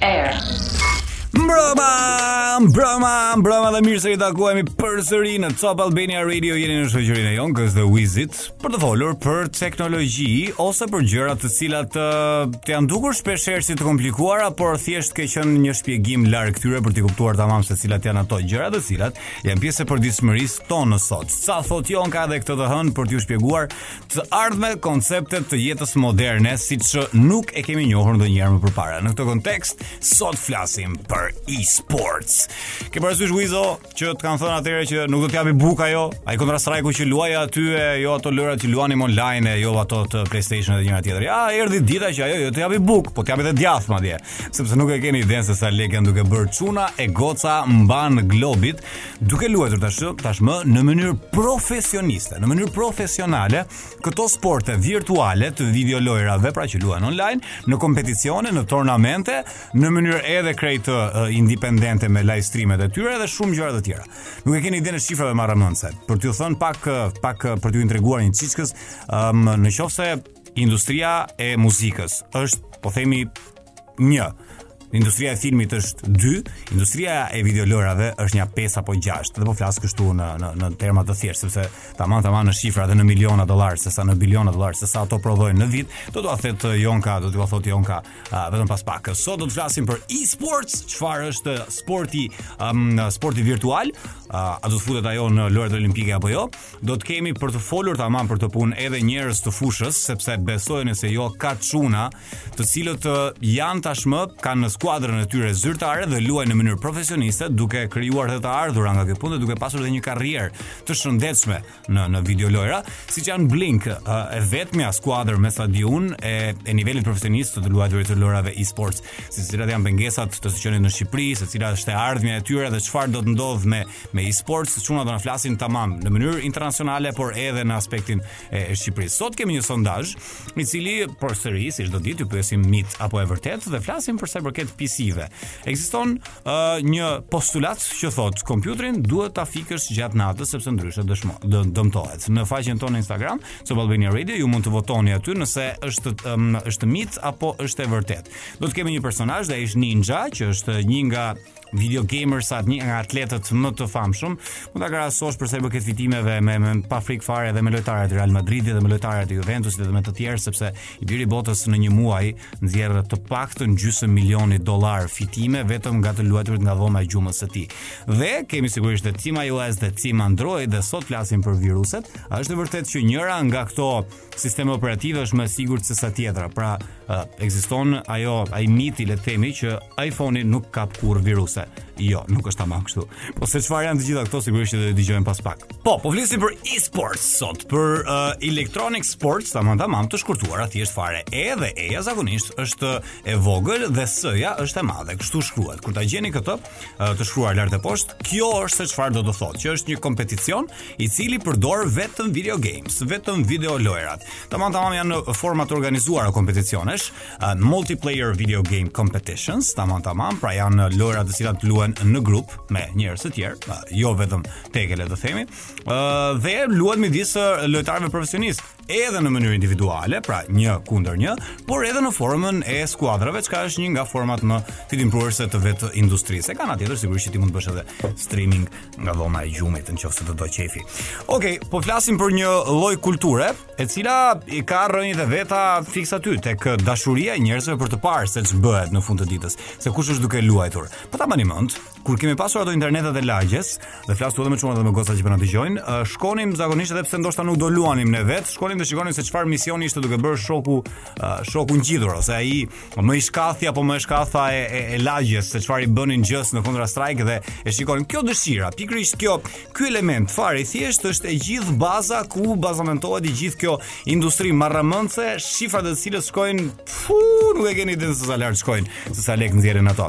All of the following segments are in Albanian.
Air. Mbrëma, mbrëma, mbrëma dhe mirë se ritakohemi përsëri në Top Albania Radio jeni në shoqërinë e Jonkës dhe Wizit për të folur për teknologji ose për gjëra të cilat të, eh, të janë dukur shpesh herë si të komplikuara, por thjesht ke qenë një shpjegim larg tyre për t'i kuptuar tamam se cilat janë ato gjëra të cilat janë pjesë e përditshmërisë tonë sot. Ça thotë Jonka edhe këtë të hënë për t'ju shpjeguar të ardhme koncepte të jetës moderne siç nuk e kemi njohur ndonjëherë më përpara. Në këtë kontekst, sot flasim për e-sports. Ke parasysh Wizo që të kanë thënë atëherë që nuk do të japi bukë ajo, ai kontra strike-u që luaje aty e jo ato lojëra që luanim online e jo ato të PlayStation dhe njëra tjetër. Ja, erdhi dita që ajo jo të japi bukë, po të japi edhe djathë madje, sepse nuk e keni idenë se sa lekë janë duke bërë çuna e goca mbarë globit. duke luajtur tash tashmë në mënyrë profesioniste, në mënyrë profesionale këto sporte virtuale të video lojrave pra që luhen online në kompeticione, në turnamente, në mënyrë edhe krejt uh, independente me live streamet e tyre dhe shumë gjëra të tjera. Nuk e keni idenë e shifrave marramendëse. Për t'ju thënë pak pak për t'ju intriguar një çiçkës, um, në qoftë se industria e muzikës është, po themi, 1. Industria e filmit është 2, industria e videolojrave është një 5 apo 6. Dhe po flas kështu në në në terma të thjeshtë sepse tamam tamam në shifra dhe në miliona dollar, sesa në biliona dollar, sesa ato prodhojnë në vit, do t'ju thotë eh, Jonka, do t'ju thotë Jonka, eh, vetëm pas pak. Sot do të flasim për e-sports, çfarë është sporti, um, sporti virtual, uh, a do të futet ajo në lojët olimpike apo jo? Do të kemi për të folur tamam për këtë punë edhe njerëz të fushës, sepse besojeni ose jo ka çuna të cilët janë tashmë kanë skuadrën e tyre zyrtare dhe luajnë në mënyrë profesioniste, duke krijuar dhe të ardhura nga kjo punë, duke pasur edhe një karrierë të shëndetshme në në videolojra, siç janë Blink, e vetmja skuadër me stadion e e nivelit profesionist të luajturit të lojrave e-sports, se cilat janë pengesat të së qenit në Shqipëri, se cila është e ardhmja e tyre dhe çfarë do të ndodhë me me e-sports, çunat do na flasin tamam në mënyrë internacionale, por edhe në aspektin e Shqipërisë. Sot kemi një sondazh i cili përsëri si çdo ditë ju pyesim mit apo e vërtetë dhe flasim për sa i përket PC-ve. Ekziston uh, një postulat që thotë kompjuterin duhet ta fikësh gjatë natës sepse ndryshe dëshmo dë, dëmtohet. Në faqen tonë në Instagram, Top Albania Radio, ju mund të votoni aty nëse është um, është mit apo është e vërtetë. Do të kemi një personazh dhe është Ninja, që është një nga video gamers a një nga atletët më të famshëm, mund ta krahasosh për sa i përket fitimeve me, me pa frikë fare edhe me lojtarët e Real Madridit dhe me lojtarët e Juventusit dhe me të tjerë sepse i biri i botës në një muaj nxjerr të paktën gjysmë milioni dollar fitime vetëm nga të luajturit nga dhoma e gjumës së tij. Dhe kemi sigurisht edhe Team iOS dhe Team Android dhe sot flasim për viruset. A është e vërtetë që njëra nga këto sisteme operative është më e sigurt se sa tjetra. Pra, ekziston ajo ai miti le të themi që iPhone-i nuk kap kurrë viruse. Jo, nuk është tamam kështu. Po se çfarë janë të gjitha këto sigurisht që do të dëgjojmë pas pak. Po, po flisim për e-sports sot, për uh, electronic sports, tamam tamam të shkurtuar thjesht fare. Edhe e-ja zakonisht është e vogël dhe s-ja është e madhe. Kështu shkruhet. Kur ta gjeni këtë, të shkruar lart e poshtë, kjo është se çfarë do të thotë, që është një kompeticion i cili përdor vetëm video games, vetëm video lojrat. Tamam tamam janë në forma të organizuara kompeticionesh, uh, multiplayer video game competitions, tamam tamam, pra janë lojra të cilat luhen në grup me njerëz të tjerë, uh, jo vetëm tek le të themi. Ë uh, dhe luhet midis lojtarëve profesionistë. edhe në mënyrë individuale, pra një kundër një, por edhe në formën e skuadrave, çka është një nga format më fitimprurëse të vetë industrisë. E ka anën tjetër sigurisht që ti mund të bësh edhe streaming nga dhoma e gjumit në qoftë se të do qefi. Okej, okay, po flasim për një lloj kulture, e cila i ka rrënjët e veta fiks aty tek dashuria e njerëzve për të parë se ç'bëhet në fund të ditës, se kush është duke luajtur. Po ta mbani mend, Kur kemi pasur ato internetet e lagjes, dhe flas këtu edhe me çunat dhe me gocat që po na dëgjojnë, shkonim zakonisht edhe pse ndoshta nuk do luanim ne vet, shkonim dhe shikonim se çfarë misioni ishte duke bërë shoku, shoku ngjitur ose ai më i shkathi apo më e shkatha e, e, e lagjes, se çfarë i bënin gjërat në Counter Strike dhe e shikonim kjo dëshira, pikërisht kjo, ky element fare i thjeshtë është e gjithë baza ku bazamentohet e gjithë kjo industri marramendëse, shifrat e të cilës shkojnë, fu, nuk e keni idenë se sa lart shkojnë, se sa lek nxjerrin ato.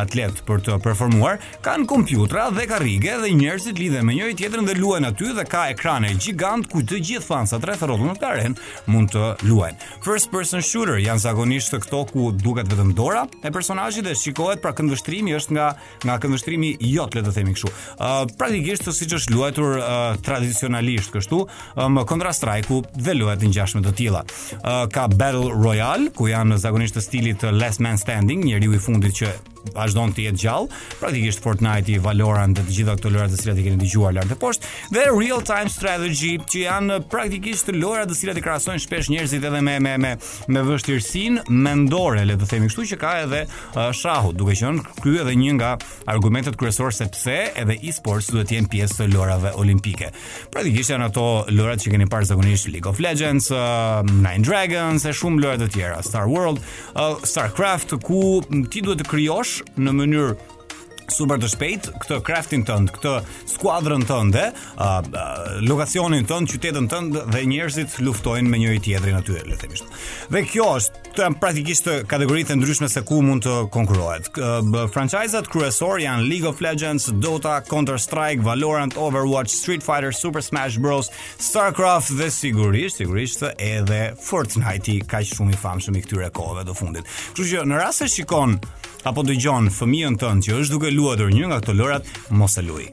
atletë për të performuar, kanë kompjutra dhe karrige dhe njerëzit lidhen me njëri tjetrin dhe luajnë aty dhe ka ekrane gjigante ku të gjithë fansat rreth e rrotull në terren mund të luajnë. First person shooter janë zakonisht këto ku duket vetëm dora e personazhit dhe shikohet pra këndvështrimi është nga nga këndvështrimi jot le të themi kështu. Ë uh, praktikisht siç është luajtur uh, tradicionalisht kështu, um, Counter Strike ku dhe lojra të ngjashme të tilla. Uh, ka Battle Royale ku janë zakonisht të stilit Last Man Standing, njeriu i fundit që vazhdon të jetë gjallë, praktikisht Fortnite, Valorant dhe të gjitha këto lojra të cilat i keni dëgjuar lart e poshtë, dhe Real Time Strategy që janë praktikisht lojra të cilat i krahasojnë shpesh njerëzit edhe me me me me vështirësinë mendore, le të themi kështu që ka edhe uh, shahu, duke qenë ky edhe një nga argumentet kryesore se pse edhe e-sports duhet të jenë pjesë të lojrave olimpike. Praktikisht janë ato lojrat që keni parë zakonisht League of Legends, uh, Nine Dragons e shumë lojra të tjera, Star World, uh, StarCraft ku ti duhet të krijosh në mënyrë super të shpejtë këtë craftin tënd, këtë skuadrën tënde, uh, lokacionin tënd, qytetin tënd dhe njerëzit luftojnë me njëri tjetrin aty, le të themi kështu. Dhe kjo është Këto janë praktikisht kategoritë e ndryshme se ku mund të konkurrohet. Franchise-at kryesor janë League of Legends, Dota, Counter-Strike, Valorant, Overwatch, Street Fighter, Super Smash Bros, StarCraft dhe sigurisht edhe Fortnite-i kaq shumë i famshëm i këtyre kohëve të fundit. Kështu që në rast se shikon apo dëgjon fëmijën tënd që është duke luajtur një nga këto lojrat, mos e luaj.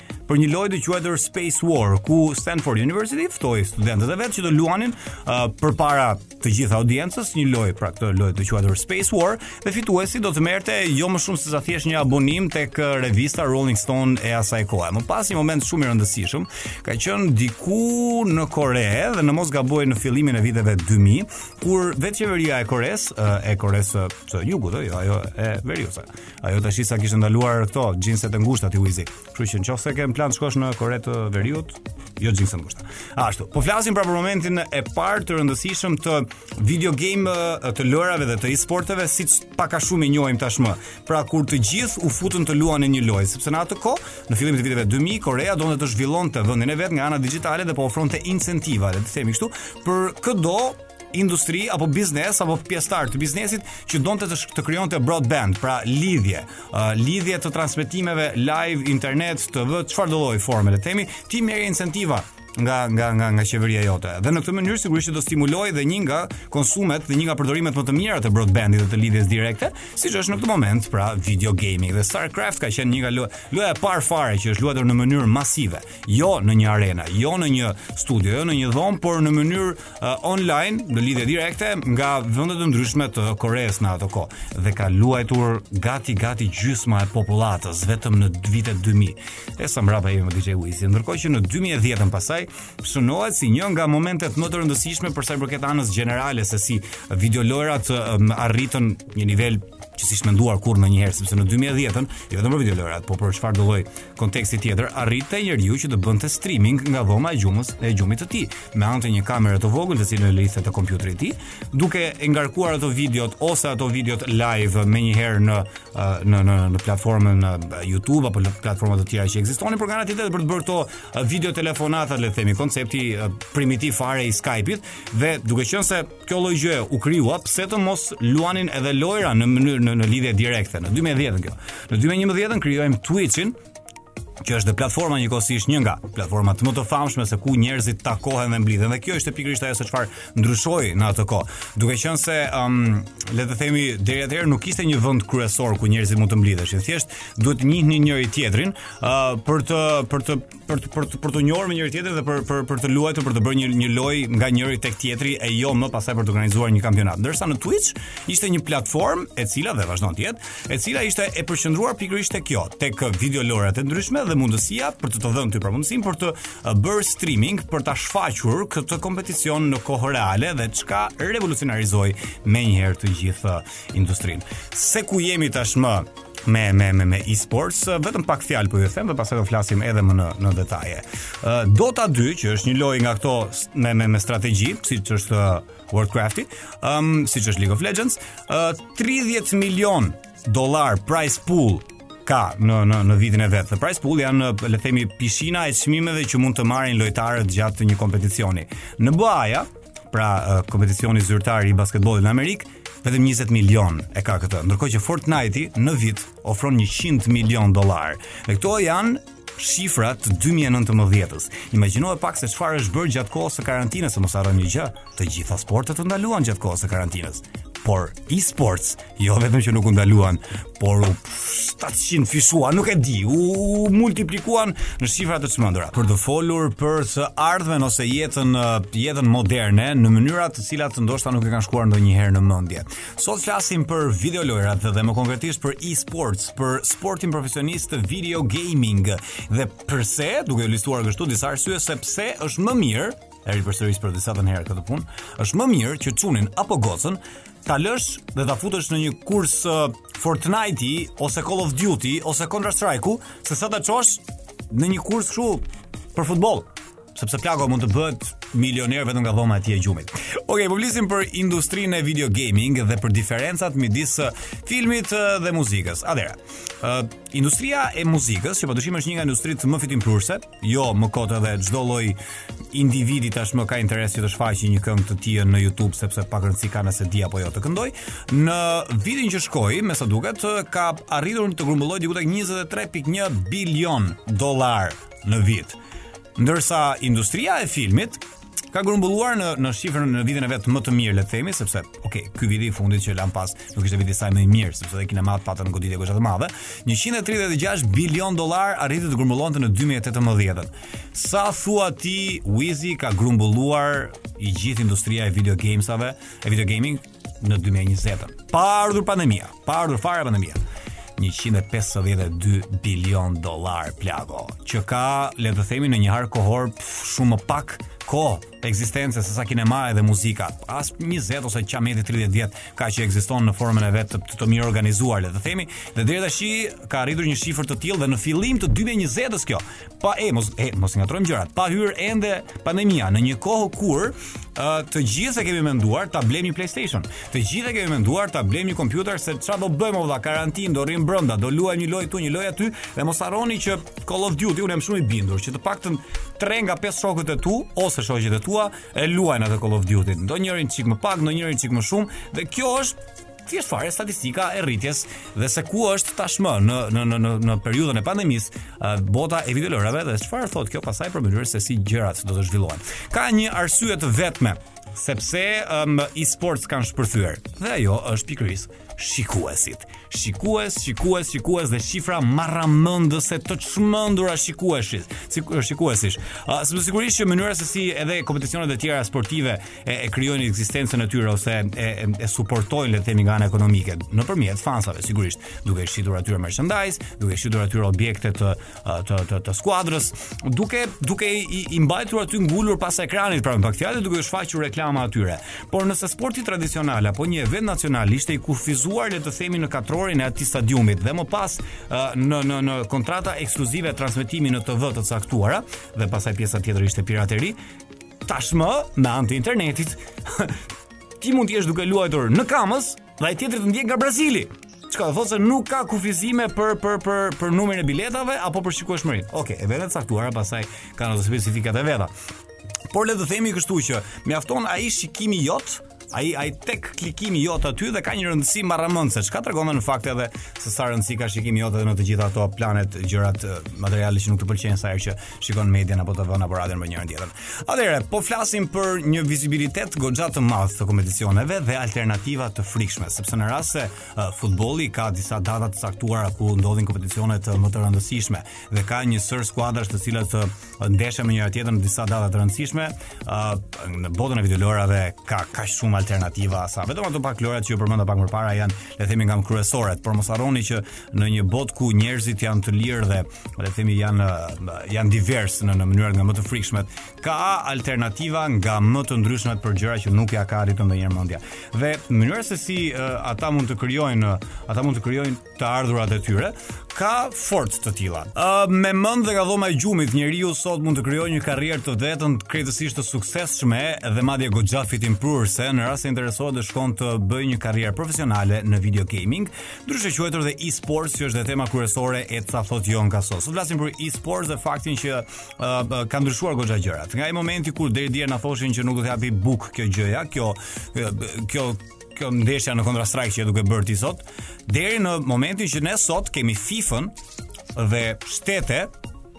për një lojë të quajtur Space War, ku Stanford University ftoi studentët e vet që të luanin uh, përpara të gjithë audiencës një lojë, pra këtë lojë të quajtur Space War, dhe fituesi do të merrte jo më shumë se sa thjesht një abonim tek uh, revista Rolling Stone e asaj kohe. Më pas një moment shumë i rëndësishëm ka qenë diku në Kore dhe në mos gaboj në fillimin e viteve 2000, kur vetë qeveria e Kores, uh, e Kores uh, së Jugut, jo ajo e Veriut. Ajo tashi sa kishte ndaluar këto xhinse të ngushta ti Wizi. Kështu që në qoftë se ke plan të shkosh në Kore të Veriut, jo xhinse të ngushta. Ashtu, po flasim pra për momentin e parë të rëndësishëm të video game-ve, të lojërave dhe të e-sporteve, siç pak a shumë i njohim tashmë. Pra kur të gjithë u futën të luanin një lojë, sepse në atë kohë, në fillim të viteve 2000, Korea donte të zhvillonte vendin e vet nga ana digjitale dhe po ofronte incentiva, le të themi kështu, për këdo industri apo biznes apo pjesëtar të biznesit që donte të, të krijonte broadband, pra lidhje, uh, lidhje të transmetimeve live, internet, TV, çfarëdo lloj forme le të themi, ti merrje incentiva nga nga nga nga qeveria jote. Dhe në këtë mënyrë sigurisht që do stimulojë dhe një nga konsumet dhe një nga përdorimet më të mira të broadbandit dhe të lidhjes direkte, siç është në këtë moment, pra video gaming. Dhe StarCraft ka qenë një nga loja, loja e parë fare që është luajtur në mënyrë masive, jo në një arena, jo në një studio, jo në një dhomë, por në mënyrë uh, online në lidhje direkte nga vende të ndryshme të Koresë në ato kohë dhe ka luajtur gati gati gjysma e popullatës vetëm në vitet 2000. E sa mbrapa jemi DJ Wizi. Ndërkohë që në 2010-ën pastaj shënohet si një nga momentet më të rëndësishme për sa i përket anës gjenerale se si videolojrat um, arritën një nivel që s'ish menduar kurrë ndonjëherë, sepse në 2010-ën, jo vetëm për videolojrat, po për çfarëdo lloj konteksti tjetër arrinte njeriu që të bënte streaming nga dhoma e gjumës e gjumit të tij, me anë të një kamere të vogël të cilën e lidhte te kompjuteri i tij, duke e ngarkuar ato videot ose ato videot live menjëherë në në në në platformën YouTube apo në platforma të tjera që ekzistonin, por nga ana tjetër dhe për të bërë këto video telefonata, le të themi, koncepti primitiv fare i Skype-it dhe duke qenë se kjo lloj gjëje u krijua, pse të mos luanin edhe lojra në mënyrë në, në lidhje direkte në 2010-ën kjo. Në 2011-ën krijojmë Twitch-in, që është dhe platforma njëkohësisht një nga platformat më të famshme se ku njerëzit takohen dhe mblidhen dhe kjo ishte pikërisht ajo se çfarë ndryshoi në atë kohë. Duke qenë se um, le të themi deri atëherë nuk ishte një vend kryesor ku njerëzit mund të mblidheshin. Thjesht duhet të njihnin njëri tjetrin uh, për të për të për të për të për të njohur me njëri tjetrin dhe për për për të luajtur për të bërë një një lojë nga njëri tek tjetri e jo më pastaj për të organizuar një kampionat. Ndërsa në Twitch ishte një platformë e cila dhe vazhdon të jetë, e cila ishte e përqendruar pikërisht tek kjo, tek video lojërat e ndryshme dhe mundësia për të të dhënë ty pra mundësinë për të uh, bërë streaming për ta shfaqur këtë kompeticion në kohë reale dhe çka revolucionarizoi menjëherë të gjithë uh, industrinë. Se ku jemi tashmë me me me me e-sports, vetëm pak fjalë po ju them dhe pastaj do flasim edhe më në në detaje. Uh, Dota 2, që është një lojë nga këto me me me strategji, siç është Warcraft, um, siç është League of Legends, uh, 30 milion dollar prize pool ka në në në vitin e vet. Prize pool janë le të themi pishina e çmimeve që mund të marrin lojtarët gjatë një kompeticioni. NBA-ja, pra kompeticioni zyrtar i basketbollit në Amerikë, Vetëm 20 milion e ka këtë, ndërkohë që Fortnite-i në vit ofron 100 milion dollar. Dhe këto janë shifra të 2019-s. Imagjinoje pak se çfarë është bërë gjatë kohës së karantinës, se mos harrojmë një gjë, të gjitha sportet u ndaluan gjatë kohës së karantinës. Por e-sports jo vetëm që nuk u ndaluan, por u 700-fishuan, nuk e di, u multiplikuan në shifra të çmendura. Për të folur për të ardhmen ose jetën jetën moderne në mënyra të cilat ndoshta nuk të kanë shkuar ndonjëherë në mendje. Sot flasim për videolojrat dhe më konkretisht për e-sports, për sportin profesionist të video gaming dhe përse, duke ju listuar kështu disa arsye se pse është më mirë, e ripërsëris për të disatën herë këtë punë, është më mirë që çunin apo gocën ta lësh dhe ta futesh në një kurs uh, Fortnite ose Call of Duty ose Counter Strike, se sa ta çosh në një kurs kështu për futboll, sepse plako mund të bëhet milioner vetëm nga dhoma e tij e gjumit. Okej, okay, po flisnim për industrinë e video gaming dhe për diferencat midis uh, filmit uh, dhe muzikës. Atëherë, uh, industria e muzikës, që padyshim është një nga industritë më fitimprurëse, Jo më kot edhe çdo lloj individi tashmë ka interes që të shfaqë një këngë të tij në YouTube sepse pak rëndësi ka nëse di apo jo të këndoj. Në vitin që shkoi, me sa duket, ka arritur të grumbulloj diku tek 23.1 bilion dollar në vit. Ndërsa industria e filmit ka grumbulluar në në shifrën në vitin e vet më të mirë le të themi sepse ok ky vit i fundit që lamë pas nuk ishte viti i saj më i mirë sepse dhe kinemat patën goditje goxha të madhe 136 bilion dollar arriti të grumbullonte në 2018 sa thua ti Wizi ka grumbulluar i gjithë industria e video gamesave e video gaming në 2020. Pa ardhur pandemia, pa ardhur fare pandemia. 152 bilion dollar plako, që ka, le të themi në një hark kohor shumë më pak kohë ekzistence se sa kinemaja dhe muzika. As 20 ose qameti 30 vjet ka që ekziston në formën e vet të, të, të mirë organizuar, le të themi, dhe deri tash ka arritur një shifër të tillë dhe në fillim të 2020-s kjo, pa e mos e mos ngatërrojmë gjërat. Pa hyrë ende pandemia në një kohë kur uh, të gjithë e kemi menduar ta blejmë një PlayStation. Të gjithë e kemi menduar ta blejmë një kompjuter se çfarë do bëjmë vëlla, karantinë, do rrimë brenda, do luajmë një lojë këtu, një lojë aty dhe mos harroni që Call of Duty unë jam shumë i bindur që të paktën 3 nga 5 shokët e tu ose shoqet e tua e luajnë atë Call of Duty. Ndonjëri një çik më pak, ndonjëri një çik më shumë dhe kjo është thjesht fare statistika e rritjes dhe se ku është tashmë në në në në, në periudhën e pandemisë bota e videolojërave dhe çfarë thotë kjo pastaj për mënyrën se si gjërat do të zhvillohen. Ka një arsye të vetme sepse um, e-sports kanë shpërthyer. Dhe ajo është pikërisht shikuesit. Shikues, shikues, shikues dhe shifra marramendëse të çmendura shikuesit. Shikuesish. Uh, sigurisht që mënyra se si edhe kompeticionet e tjera sportive e, e krijojnë ekzistencën e tyre ose e, e, e suportojnë le të themi nga ana ekonomike nëpërmjet fansave sigurisht duke i shitur atyre merchandise, duke i shitur atyre objekte të të të, të skuadrës, duke duke i, i mbajtur aty ngulur pas ekranit pra pak fjalë duke u shfaqur reklama atyre. Por nëse sporti tradicional apo një event nacional ishte i kufizuar le të themi në katrorin e atij stadiumit dhe më pas në në në kontrata ekskluzive transmetimi në TV të caktuara dhe pastaj pjesa tjetër ishte pirateri, Tashmë, me anë të internetit, ti mund të jesh duke luajtur në Kamëz dhe ai tjetri të ndjek nga Brazili. Çka do thotë se nuk ka kufizime për për për për numrin e biletave apo për shikueshmërinë. Okej, evente të caktuara, pastaj kanë ato specifikat e veta. Por le të themi kështu që mjafton ai shikimi jot Ai ai tek klikimi jot aty dhe ka një rëndësi marramëndëse. Çka tregon në fakt edhe se sa rëndësi ka shikimi jot edhe në të gjitha ato planet, gjërat, materialet që nuk të pëlqejnë sa herë që shikon median apo TV-në apo radion për njërin tjetrën. Atëherë, po flasim për një vizibilitet goxha të madh të kompeticioneve dhe alternativa të frikshme, sepse në rast se uh, futbolli ka disa data të caktuara ku ndodhin kompeticionet më të rëndësishme dhe ka një sërë skuadrash të cilat të ndeshen me njëra tjetrën në disa data të rëndësishme. Uh, në botën e videolojërave ka kaq shumë alternativa sa vetëm ato pak lojërat që ju përmenda pak më parë janë le të themi nga më kryesoret, por mos harroni që në një botë ku njerëzit janë të lirë dhe le të themi janë janë divers në në mënyrat nga më të frikshmet, ka alternativa nga më të ndryshmet për gjëra që nuk jua ka arritur ndonjëherë mendja. Dhe mënyra se si uh, ata mund të krijojnë, ata mund të krijojnë të ardhurat e tyre, ka forcë të tilla. Uh, me mend dhe nga dhoma e gjumit, njeriu sot mund të krijojë një karrierë të vetën krejtësisht të suksesshme dhe madje goxha fitimprurëse në rast se interesohet të shkojë të bëjë një karrierë profesionale në video gaming, ndryshe quajtur dhe e-sports, që është dhe tema kryesore e Ça thotë Jon Ka sot. Sot flasim për e-sports dhe faktin që uh, ka ndryshuar goxha gjërat. Nga ai momenti kur deri dje na thoshin që nuk do të japi bukë kjo gjëja, kjo kjo kjo ndeshja në Counter Strike që je duke bërë ti sot, deri në momentin që ne sot kemi FIFA-n dhe shtete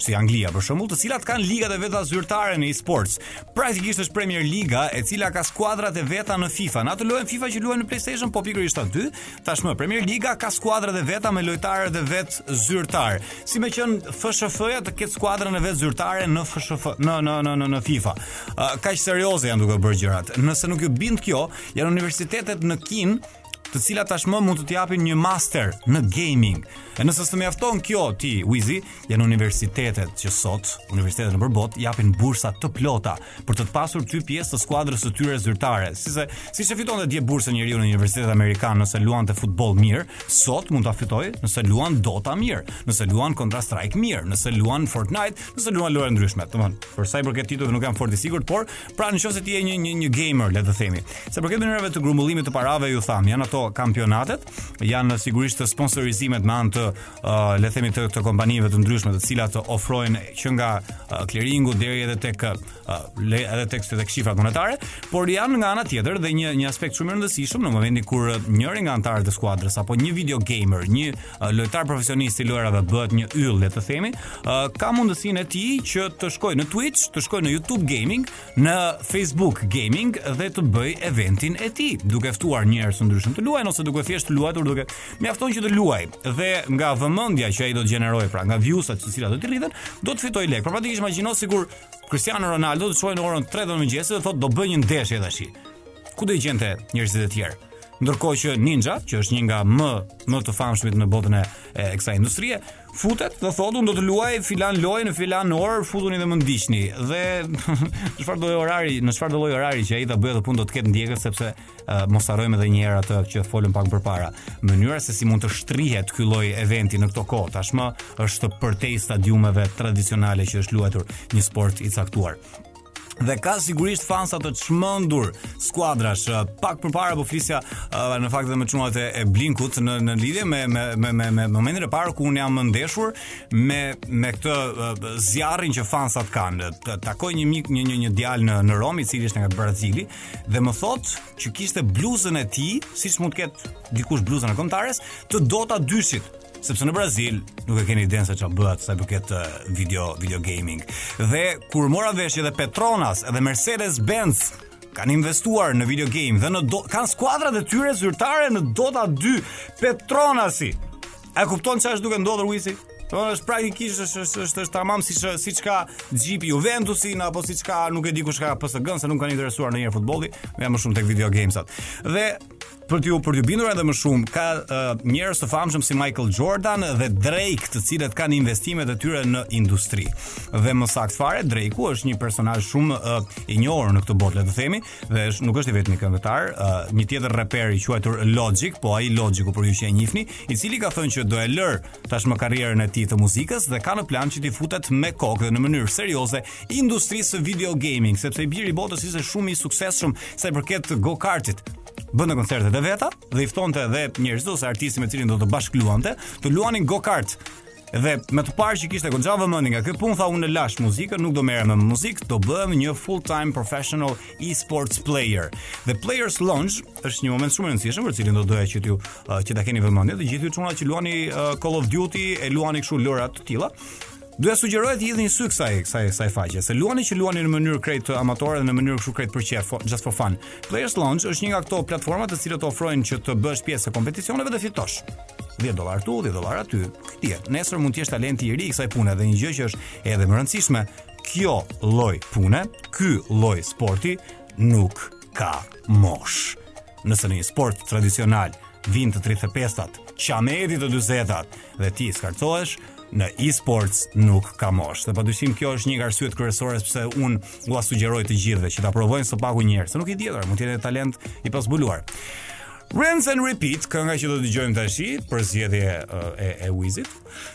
si Anglia për shembull, të cilat kanë ligat e veta zyrtare në e-sports. Praktikisht është Premier Liga, e cila ka skuadrat e veta në FIFA. Në atë lojën FIFA që luajnë në PlayStation, po pikërisht aty, tashmë Premier Liga ka skuadrat e veta me lojtarët e vet zyrtar. Si me qenë FSHF-ja të ketë skuadrën e vet zyrtare në FSHF, në në në në, në FIFA. Uh, kaq serioze janë duke bërë gjërat. Nëse nuk ju bind kjo, Janë universitetet në Kinë të cilat tashmë mund të të japin një master në gaming. E nëse s'të mjafton kjo ti Wizi, janë universitetet që sot, universitetet nëpër botë japin bursa të plota për të të pasur ty pjesë të skuadrës së tyre zyrtare. Si se siç e fitonte dje bursën njeriu në universitetet amerikane nëse luante futboll mirë, sot mund ta fitojë nëse luan Dota mirë, nëse luan Counter Strike mirë, nëse luan Fortnite, nëse luan lojëra të ndryshme. Domthon, për sa i përket titujve nuk jam fort i sigurt, por Pra në qoftë se ti je një një një gamer, le të themi. Sa i përket mënyrave të grumbullimit të parave siç thamë, janë ato kampionatet, janë sigurisht sponsorizimet me anë të uh, le të themi të, të kompanive të ndryshme, të cilat të ofrojnë që nga uh, clearingu deri edhe tek uh, le, edhe tek tek shifrat monetare, por janë nga ana tjetër dhe një një aspekt shumë i rëndësishëm në momentin kur njëri nga anëtarët e skuadrës apo një video gamer, një lojtar profesionist i lojrave bëhet një yll, le të themi, uh, ka mundësinë e tij që të shkojë në Twitch, të shkojë në YouTube Gaming, në Facebook Gaming dhe të bëjë eventin e tij, duke ftuar njerëz të ndryshëm të luajnë ose duke thjesht luajtur duke mjafton që të luajë. Dhe nga vëmendja që ai do të gjenerojë, pra nga views-at të cilat do të rriten, do të fitojë lekë. Pra praktikisht imagjino sikur Cristiano Ronaldo të shkojë në orën 3 të mëngjesit dhe thotë do bëj një ndeshje tash. Ku do i gjente njerëzit e tjerë? Ndërkohë që Ninja, që është një nga më më të famshmit në botën e, e kësaj industrie, futet dhe thotë unë do të luaj filan lojë në filan orë, futuni dhe më ndiqni. Dhe çfarë do orari, në çfarë do lloj orari që ai ta bëjë atë punë do të ketë ndjekës sepse uh, mos harrojmë edhe një herë atë që folëm pak përpara. Mënyra se si mund të shtrihet ky lloj eventi në këto kohë tashmë është përtej stadiumeve tradicionale që është luajtur një sport i caktuar. Dhe ka sigurisht fansa të çmendur skuadrash. Pak përpara po flisja uh, në fakt edhe me çunat e Blinkut në në lidhje me me me me, me momentin e parë ku un jam ndeshur me me këtë uh, zjarrin që fansat kanë. Takoj një mik një një një djalë në në Rom i cili ishte nga Brazili dhe më thot që kishte bluzën e tij, siç mund të ketë dikush bluzën e kombëtares, të Dota dyshit. sepse në Brazil nuk e keni idenë se çfarë bëhet sa i përket uh, video video gaming. Dhe kur mora vesh dhe Petronas dhe Mercedes-Benz kanë investuar në video game dhe në do, kanë skuadrat e tyre zyrtare në Dota 2 Petronasi. A e kupton çfarë është duke ndodhur Wizi? Po është praktikisht është është është është tamam siç siç ka Jeep Juventusin apo siç ka nuk e di kush ka PSG-n se nuk më ka interesuar ndonjëherë futbolli, më shumë tek video gamesat. Dhe për t'ju për t'ju bindur edhe më shumë ka uh, njerëz të famshëm si Michael Jordan dhe Drake, të cilët kanë investimet e tyre në industri. Dhe më saktë fare, Drake-u është një personazh shumë uh, i njohur në këtë botë, le të themi, dhe është nuk është i vetmi këngëtar, uh, një tjetër reper i quajtur Logic, po ai Logic-u për ju që e njihni, i cili ka thënë që do e lër tashmë karrierën e tij të muzikës dhe ka në plan që t'i futet me kokë dhe në mënyrë serioze industrisë së video gaming, sepse i biri i botës ishte shumë i suksesshëm sa i përket go-kartit. bënte koncertet e veta dhe i ftonte edhe njerëz ose artistë me cilin do të bashkëluante, të luanin go-kart. Dhe me të parë që kishte goxha vëmendje nga kjo punë tha unë lash muzikën, nuk do merrem me muzikë, do bëhem një full-time professional e-sports player. Dhe Players Lounge është një moment shumë i rëndësishëm për cilin do doja që t'ju uh, që ta keni vëmendje, të gjithë ju çuna që luani uh, Call of Duty e luani kështu lojra të tilla. Do jua sugjeroj të hidhni një sy kësaj kësaj kësaj faqe, se luani që luani në mënyrë krejt amatore dhe në mënyrë kështu krejt për qef, just for fun. Players Lounge është një nga këto platforma të cilat të ofrojnë që të bëhesh pjesë e kompeticioneve dhe fitosh. 10 dollar tu, 10 dollar aty. Dihet, nesër mund të jesh talenti i ri i kësaj pune dhe një gjë që është edhe më e rëndësishme, kjo lloj pune, ky lloj sporti nuk ka moshë. Nëse në një sport tradicional vijnë të 35-tat, qameti të 40-tat dhe ti skarcohesh, në e-sports nuk ka moshë. Dhe padyshim kjo është një nga arsyet kryesore pse unë ua sugjeroj të gjithëve që ta provojnë së paku një herë, se nuk i dihet, mund të jetë talent i pazbuluar. Rinse and Repeat, kënga që do të dëgjojmë tash, përzgjedhje e Wizit.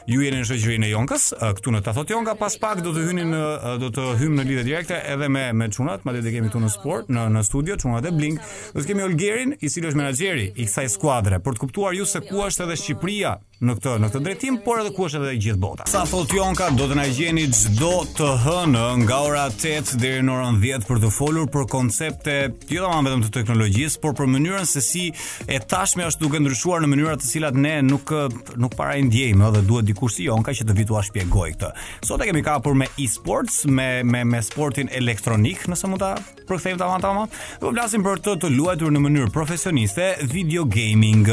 Ju jeni në shoqërinë e Jonkës, këtu në Ta thotë Jonka, pas pak do të hyni në do të hyjmë në lidhje direkte edhe me me çunat, madje do kemi këtu në sport, në në studio çunat e Blink. Do të kemi Olgerin, i cili është menaxheri i kësaj skuadre, për të kuptuar ju se ku është edhe Shqipëria në këtë në këtë drejtim, por edhe ku është edhe gjithë bota. Ta thotë Jonka, do të na gjeni çdo të hënë nga ora 8 deri në orën 10 për të folur për koncepte, jo vetëm të teknologjisë, por për mënyrën se si e tashmja është duke ndryshuar në mënyra të cilat ne nuk nuk para i ndjejmë dhe duhet dikush si Jonka që të vijë t'ua shpjegojë këtë. Sot e kemi kapur me e-sports, me me me sportin elektronik, nëse mund ta përkthejmë tamam tamam. Po flasim për të të luajtur në mënyrë profesioniste video gaming.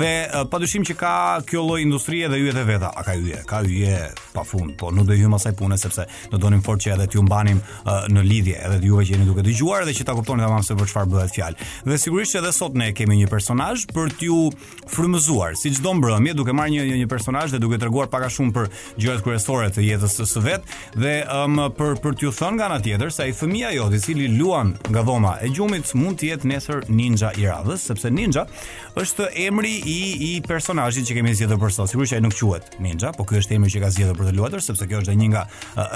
Dhe padyshim që ka kjo lloj industrie dhe yjet e veta. A ka yje? Ka yje pafund, po nuk do i hyjmë asaj pune sepse do donim fort që edhe t'ju mbanim uh, në lidhje, edhe juve që jeni duke dëgjuar dhe që ta kuptoni tamam se për çfarë bëhet fjalë. Dhe sigurisht që edhe sot ne kemi një personazh për t'ju frymëzuar, si çdo mbrëmje, duke marrë një një, një personazh dhe duke treguar pak a shumë për gjërat kryesore të jetës së vet dhe um, për për t'ju thënë nga ana tjetër se ai fëmija jot i cili luan nga dhoma e gjumit mund të jetë nesër ninja i radhës, sepse ninja është emri i i personazhit që kemi zgjedhur për sot. Sigurisht ai nuk quhet Ninja, po ky është emri që ka zgjedhur për të luajtur sepse kjo është një nga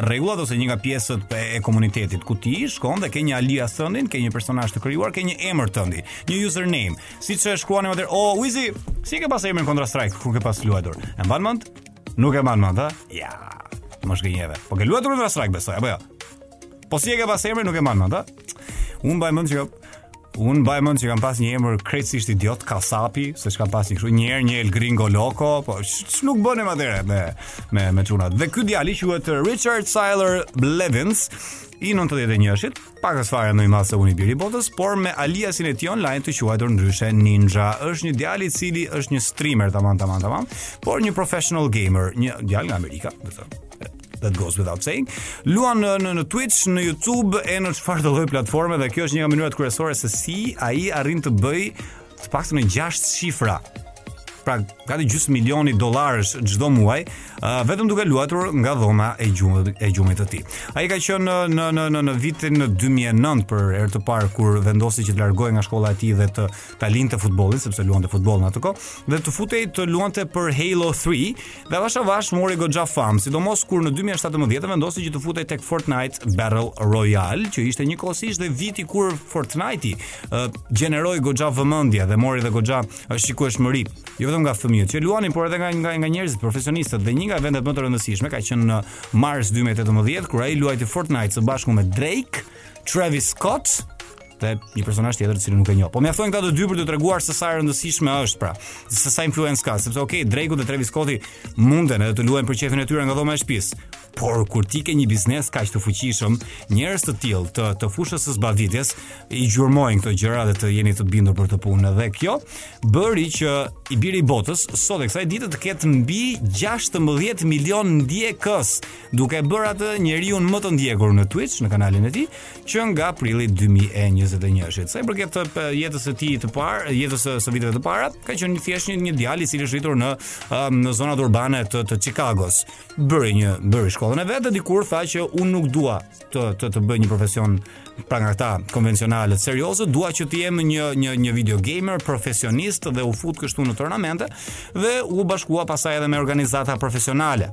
rregullat ose një nga pjesët e komunitetit ku ti shkon dhe ke një alias tëndin, ke një personazh të krijuar, ke një emër tëndin, një username. Siç e shkruanim atëherë, o oh, Wizi, si ke pas emrin Counter Strike ku ke pas luajtur? E mban mend? Nuk e mban mend, ha? Ja. Më gënjeve. Po ke luajtur Counter Strike besoj apo jo? Ja? Po si e ke pas emrin nuk e mban mend, a? Unë mbaj mend që Unë mbaj mend që kam pas një emër krejtësisht idiot, kasapi, se s'kam pas një kështu, një herë një El Gringo Loco, po nuk bënim atëherë me me me çuna. Dhe ky djali quhet Richard Siler Blevins, i 91-shit, pak, aq fare më i madh se unë i biri botës, por me aliasin e tij online të quajtur ndryshe Ninja. Është një djalë i cili është një streamer tamam tamam tamam, por një professional gamer, një djalë nga Amerika, do të thotë. that goes without saying. Luan në në, në Twitch, në YouTube e në çfarëdo lloj platforme dhe kjo është një nga mënyrat kryesore se si ai arrin të bëjë të paktën në 6 shifra pra gati gjysmë milioni dollarësh çdo muaj, uh, vetëm duke luajtur nga dhoma e gjumit e gjumit të tij. Ai ka qenë në në në në vitin 2009 për herë të parë kur vendosi që të largohej nga shkolla e tij dhe të ta linte futbollin sepse luante futboll në atë kohë dhe të futej të luante për Halo 3, Dhe avash avash mori goxha famë, sidomos kur në 2017 vendosi që të futej tek Fortnite Battle Royale, që ishte njëkohësisht dhe viti kur Fortnite-i uh, gjeneroi goxha vëmendje dhe mori dhe goxha uh, shikueshmëri, jo vetëm nga fëmijët që luanin, por edhe nga nga, nga njerëzit profesionistët dhe një nga eventet më të rëndësishme ka qenë në mars 2018 kur ai luajti Fortnite së bashku me Drake, Travis Scott dhe një personazh tjetër të cilin nuk e njoh. Po mjaftojnë këta të dy për të treguar se sa e rëndësishme është pra, se sa influencë ka, sepse okay, Drake-u dhe Travis Scott-i munden edhe të luajnë për qejfin e tyre nga dhoma e shtëpisë. Por kur ti ke një biznes kaq të fuqishëm, njerëz të tillë të të fushës së zbavitjes i gjurmojnë këto gjëra dhe të jeni të bindur për këtë punë dhe kjo bëri që i biri i botës sot e kësaj dite të ketë mbi 16 milion ndjekës, duke e bërë atë njeriun më të ndjekur në Twitch, në kanalin e tij, që nga prilli 2021. Shit. Sa i përket të eh, jetës së tij të parë, jetës së, së viteve të para, ka qenë një thjesht një, një djalë i cili është rritur në um, në zonat urbane të të Chicagos. Bëri një bëri shkollën e vet dhe dikur tha që unë nuk dua të të të bëj një profesion pra nga këta konvencionale serioze, dua që të jem një një një video gamer profesionist dhe u fut kështu në turnamente dhe u bashkua pastaj edhe me organizata profesionale.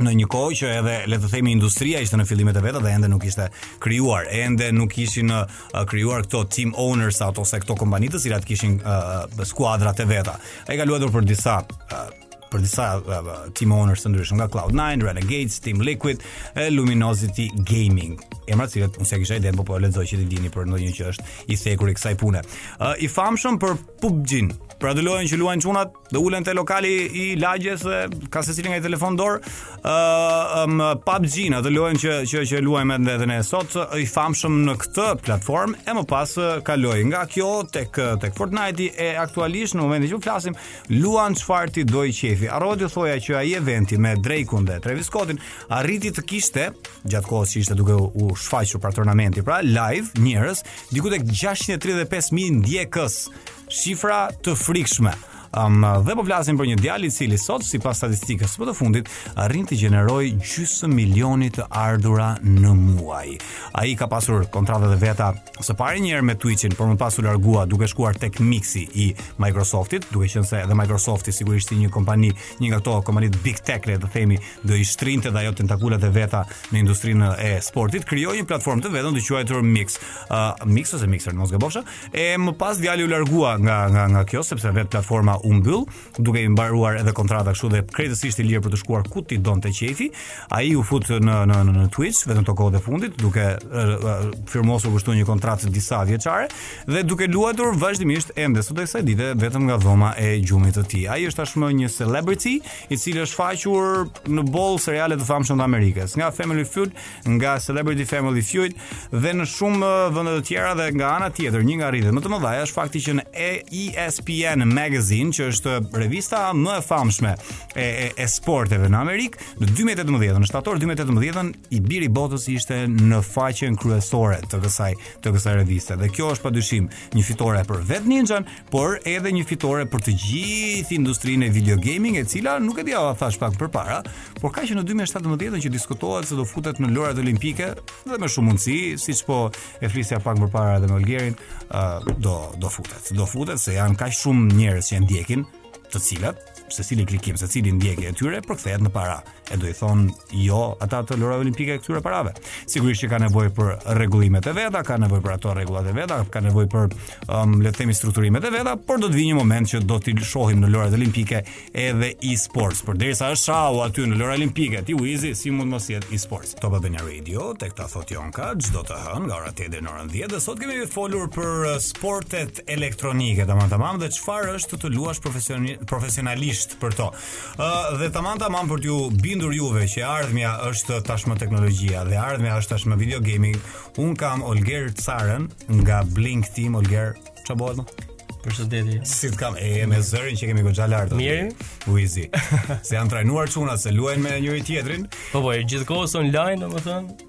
në një kohë që edhe le të themi industria ishte në fillimet e veta dhe ende nuk ishte krijuar, ende nuk ishin uh, krijuar këto team owners ato ose këto kompani të cilat kishin uh, uh skuadrat e veta. Ai ka luajtur për disa uh, për disa uh, uh team owners të ndryshëm nga Cloud9, Renegades, Team Liquid, e Luminosity Gaming. Emra të cilët unë s'e kisha idenë, po po lexoj që t'i dini për ndonjë që është i thekur i kësaj pune. Uh, I famshëm për PUBG-n. Pra do lojën që luajnë çunat dhe ulen te lokali i lagjes dhe ka secili nga një telefon në dorë ë uh, um, PUBG në atë lojën që që që luajmë edhe edhe ne sot i famshëm në këtë platformë e më pas kaloi nga kjo tek tek Fortnite e aktualisht në momentin që flasim luan çfarë t'i dojë qejfi harrova t'ju thoja që ai eventi me Drake-un dhe Travis Scott-in arriti të kishte gjatë kohës që ishte duke u shfaqur pra turnamenti pra live njerëz diku tek 635000 ndjekës Shifra të frikshme. Um, dhe po flasim për një djalë i cili sot sipas statistikës së fundit arrin të gjenerojë gjysmë milioni të ardhura në muaj. Ai ka pasur kontratat e veta së pari një herë me Twitch-in, por më pas u largua duke shkuar tek Mixi i Microsoft-it, duke qenë se edhe Microsoft-i sigurisht si një kompani, një nga këto kompanitë big tech le të themi, do i shtrinte dhe ajo tentakulat e veta në industrinë e e-sportit, krijoi një platformë të vetën të quajtur Mix. Uh, Mix ose Mixer, mos gabofsha. E më pas djali u largua nga nga nga kjo sepse vetë platforma u mbyll, duke i mbaruar edhe kontrata kështu dhe krejtësisht i lirë për të shkuar ku t'i donte qejfi. Ai u fut në në në, në Twitch vetëm këto kohët e fundit duke firmosur kështu një kontratë disa vjeçare dhe duke luajtur vazhdimisht ende sot e kësaj dite vetëm nga dhoma e gjumit të tij. Ai është tashmë një celebrity i cili është shfaqur në boll seriale të famshëm të Amerikës, nga Family Feud nga Celebrity Family Feud dhe në shumë uh, vende të tjera dhe nga ana tjetër një nga arritjet më të mëdha është fakti që në ESPN Magazine që është revista më e famshme e, e, e sporteve në Amerikë në 2018 në shtator 2018 i biri botës ishte në faqen kryesore të kësaj të kësaj reviste dhe kjo është padyshim një fitore për vetë Ninjan por edhe një fitore për të gjithë industrinë e video gaming, e cila nuk e di a e thashë pak më përpara, por ka që në 2017 që diskutohet se do futet në lojërat olimpike dhe me shumë mundësi, siç po e flisja pak përpara edhe me Olgerin, uh, do do futet. Do futet se janë kaq shumë njerëz që e ndjekin, të cilat secili klikim, secila ndjekje e tyre përkthehet në para. e do i thonë jo ata të lojërave olimpike këtyre parave. Sigurisht që ka nevojë për rregullimet e veta, ka nevojë për ato rregullat e veta, ka nevojë për um, le të themi strukturimet e veta, por do të vijë një moment që do t'i shohim në lojërat olimpike edhe e-sports. Përderisa është shahu aty në lojërat olimpike, ti Uizi si mund të mos jetë e-sports. Top Albania Radio, tek ta thotë Jonka, çdo të hënë nga ora 8 deri në orën 10 dhe sot kemi folur për uh, sportet elektronike, tamam tamam dhe çfarë është të luash profesionalisht për to. Ë uh, dhe tamam tamam për t'ju bindur juve që ardhmja është tashmë teknologjia dhe ardhmja është tashmë video gaming. Un kam Olger Carën nga Blink Team Olger. Çfarë bëhet më? Përshëndetje. Si të kam, e me zërin që kemi goxha lart. Mirë. Uizi. Se janë trajnuar çunat se luajnë me njëri tjetrin. Po po, gjithkohë online, domethënë.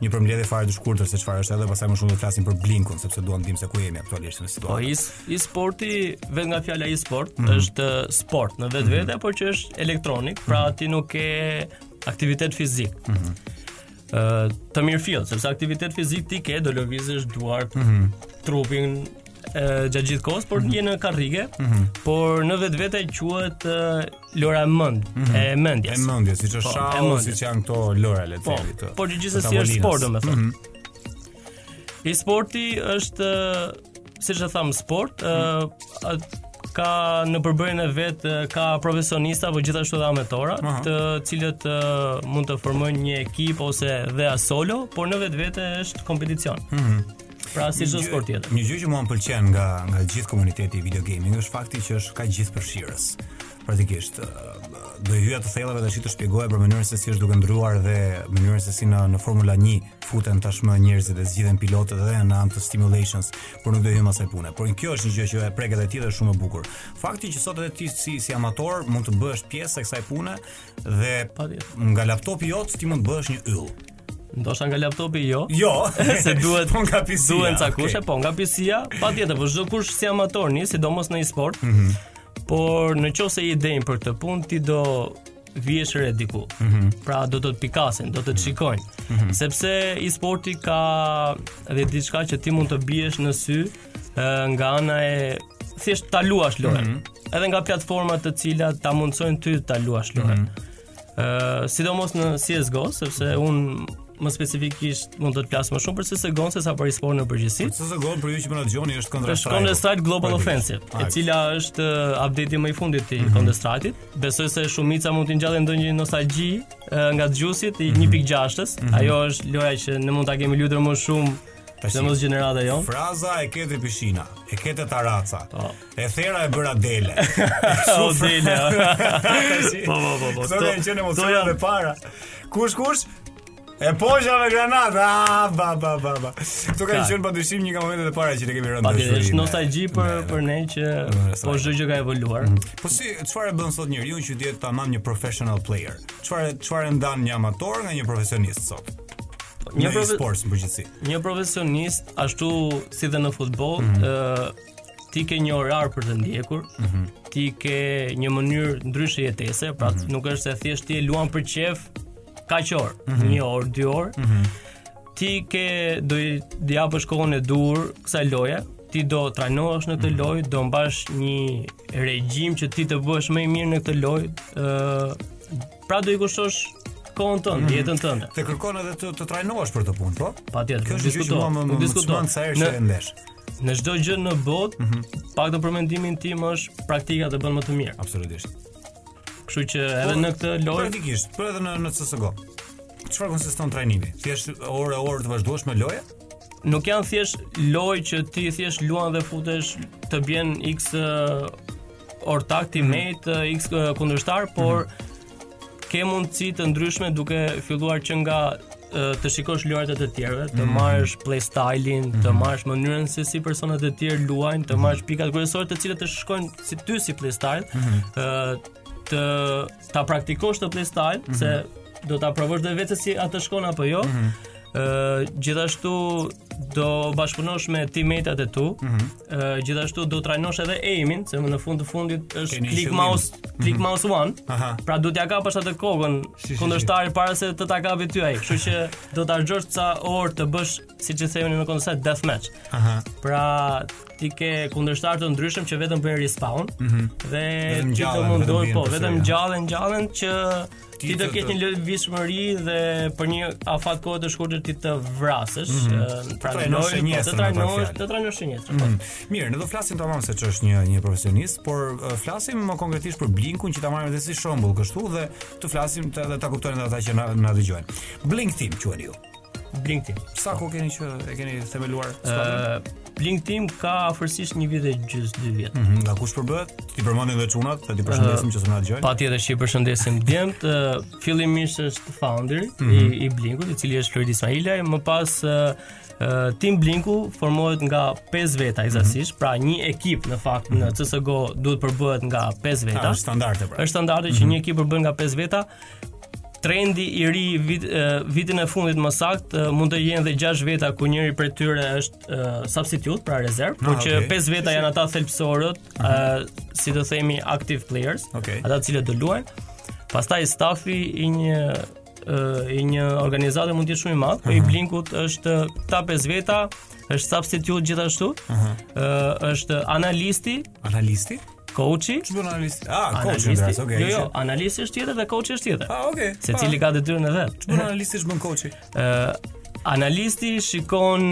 Një përmbledhje fare të shkurtër se çfarë është edhe pastaj më shumë do të flasim për Blinkun sepse duam të dimë se ku jemi aktualisht në situatë. Po e-sporti vetë nga fjala e-sport mm -hmm. është sport në vetvete mm -hmm. por që është elektronik, pra mm -hmm. ti nuk ke aktivitet fizik. Mm -hmm. uh, të mirëfilltë, sepse aktivitet fizik ti ke, do lëvizësh duart, mm -hmm. trupin, gjatë gjithë kohës, por mm -hmm. je në karrige, mm -hmm. por në vetvete quhet Lojëra e mend, mm -hmm. e mendjes. E mendjes, siç është po, shahu, siç janë këto lojëra le të po, themi këtu. Po, por gjithsesi është sport domethënë. Mm -hmm. E-sporti është siç e thamë sport, mm -hmm. uh, ka në përbërjen e vet ka profesionista apo gjithashtu edhe amatora, uh -huh. të cilët uh, mund të formojnë një ekip ose dhe solo, por në vetvete është kompeticion. Mm -hmm. Pra si çdo sport tjetër. Një gjë që mua më pëlqen nga nga gjithë komuniteti i video gaming është fakti që është kaq gjithëpërfshirës. Praktikisht do hyja të thellave t'ju shpjegoja për mënyrën se si është duke ndërruar dhe mënyrën se si në në Formula 1 futen tashmë njerëzit dhe zgjidhen pilotët dhe me anë të simulations, por nuk do i hyjmë asaj pune. Por kjo është një gjë që e prek edhe ti dhe është shumë e bukur. Fakti që sot edhe ti si si amator mund të bëhesh pjesë e kësaj pune dhe nga laptopi jot ti mund të bëhesh një yll. Ndoshta nga laptopi jo. Jo, se duhet po nga pisia. Duhen ca kushe, okay. po nga pisia, patjetër, po çdokush si amator nis, sidomos në e-sport. Mm -hmm. Por në qoftë se je i denjë për këtë punë, ti do vihesh re diku. Mm -hmm. Pra do të të pikasin, do të të shikojnë. Mm -hmm. Sepse e-sporti ka edhe diçka që ti mund të biesh në sy nga ana e thjesht ta luash lojën. Mm -hmm. Edhe nga platforma të cilat ta mundësojnë ty ta luash lojën. Mm -hmm Uh, sidomos në CSGO, sepse unë më specifikisht mund të të flas më shumë për CS:GO se sa për e-sport në përgjithësi. CS:GO për ju që më dëgjoni është Counter Strike. Është Counter Strike Global Offensive, e cila është uh, update-i më i fundit i mm -hmm. Counter Strike-it. Besoj se shumica mund t'i ngjallë ndonjë nostalgji uh, nga dëgjuesit i 1.6-s. Mm -hmm. Ajo është loja që ne mund ta kemi luajtur më shumë Në mos gjenerata jonë Fraza e ke te pishina E ke te taraca oh. E thera e bëra dele. O dele. Po po po. po. Këto kanë qenë emocionet e para. Kush kush? E hoqa me granatë. Ah, ba ba ba ba. Këto kanë qenë pa dyshim një nga momentet e para që ne kemi rënë. Patjetër, është nostalgji për për ne që po çdo gjë ka evoluar. Mm. Po si çfarë e bën sot njeriun që të jetë tamam një professional player? Çfarë çfarë ndan një amator nga një profesionist sot? një profe... sports në përgjithësi. Një profesionist ashtu si dhe në futboll, mm -hmm. ti ke një orar për të ndjekur, mm -hmm. ti ke një mënyrë ndryshe jetese, pra mm -hmm. nuk është se thjesht ti e luan për qejf kaq orë, mm -hmm. një orë, dy orë. Mm -hmm. Ti ke do i japësh kohën e duhur kësaj loje, ti do trajnohesh në këtë mhm. lojë, do mbash një regjim që ti të bëhesh më i mirë në këtë lojë, ë Pra do i kushtosh kohën tënde, mm. jetën tënde. Të kërkon edhe të të trajnohesh për këtë punë, po? Patjetër. Kjo është gjë që më më diskuton sa herë që e ndesh. Në çdo gjë në botë, mm -hmm. paktën për mendimin tim është praktika të bën më të mirë. Absolutisht. Kështu që edhe po, në këtë lojë praktikisht, por edhe në në CS:GO. Çfarë konsiston trajnimi? Thjesht orë e orë të vazhdosh me lojë? Nuk janë thjesht lojë që ti thjesht luan dhe futesh të bien X ortak teammate x kundërshtar, por mhm. ke mundësi të ndryshme duke filluar që nga të shikosh lojërat e të tjerëve, të mhm. marrësh play style-in, të mhm. marrësh mënyrën se si personat e tjerë luajnë, të marrësh pikat kryesore të cilat të shkojnë si ty si play style, të ta praktikosh atë playstyle, mm -hmm. se do ta provosh dhe vetë se a të shkon apo jo. Mm -hmm. Uh, gjithashtu do bashkëpunosh me teammates e tu. Mm -hmm. uh, gjithashtu do trajnosh edhe aimin, se në fund të fundit është Keni click mouse, mm -hmm. click mouse one. Aha. Pra do t'ia kapësh atë kokën kundërshtarit para se të ta kapi ty ai. Kështu që do harxhosh ca orë të bësh, siç e themi në Counter death match. Aha. Pra ti ke kundërshtarë të ndryshëm që vetëm bëjnë respawn mm -hmm. dhe vetëm ti të mundoj po vetëm ngjallen ngjallen që ti, ti të kesh një lëvizshmëri dhe për një afat kohë të shkurtër ti të vrasësh mm -hmm. pra të trajnosh një po, të trajnosh të trajnosh një tjetër mm -hmm. mirë ne do flasim tamam se ç'është një një profesionist por uh, flasim më konkretisht për blinkun që ta marrim edhe si shembull kështu dhe të flasim të, dhe ta kuptojnë ata që na, na dëgjojnë blink team quhen ju Blink Team. Sa kohë keni që e keni themeluar skuadrën? Blink Team ka afërsisht një vit e gjysmë dy vjet. Mm -hmm. Nga kush përbëhet? T'i përmendim dhe çunat, t'i përshëndesim uh, që s'na dëgjojnë. Patjetër dhe që i përshëndesim djemtë. Uh, fillimisht është founder mm -hmm. i, mhm. i Blinkut, i cili është Florid Ismailaj, më pas uh, Team Blinku formohet nga 5 veta mhm. ekzaktësisht, mm -hmm. pra një ekip në fakt në mhm. CS:GO duhet përbëhet nga 5 veta. Është standarde pra. Është standarde mm -hmm. që mhm. një ekip përbëhet nga 5 veta. trendi i ri vit, vitin e fundit më saktë mund të jenë dhe 6 veta ku njëri prej tyre është uh, substitute pra rezervë, por ah, që 5 veta janë ata thelbësorët, uh -huh. uh, si të themi active players, okay. ata të cilët do luajnë. Pastaj stafi i një i një organizate mund të jetë shumë i madh, uh -huh. i mhm. Blinkut është këta pesë veta, është substitute gjithashtu. Ëh, uh -huh. është analisti, analisti, Koçi? Çfarë analisti? Ah, koçi është analisti. Okay, jo, jo, analisti është tjetër dhe koçi është tjetër. Ah, okay. Secili ka detyrën e vet. Çfarë bën analisti dhe çfarë bën koçi? Ë, analisti shikon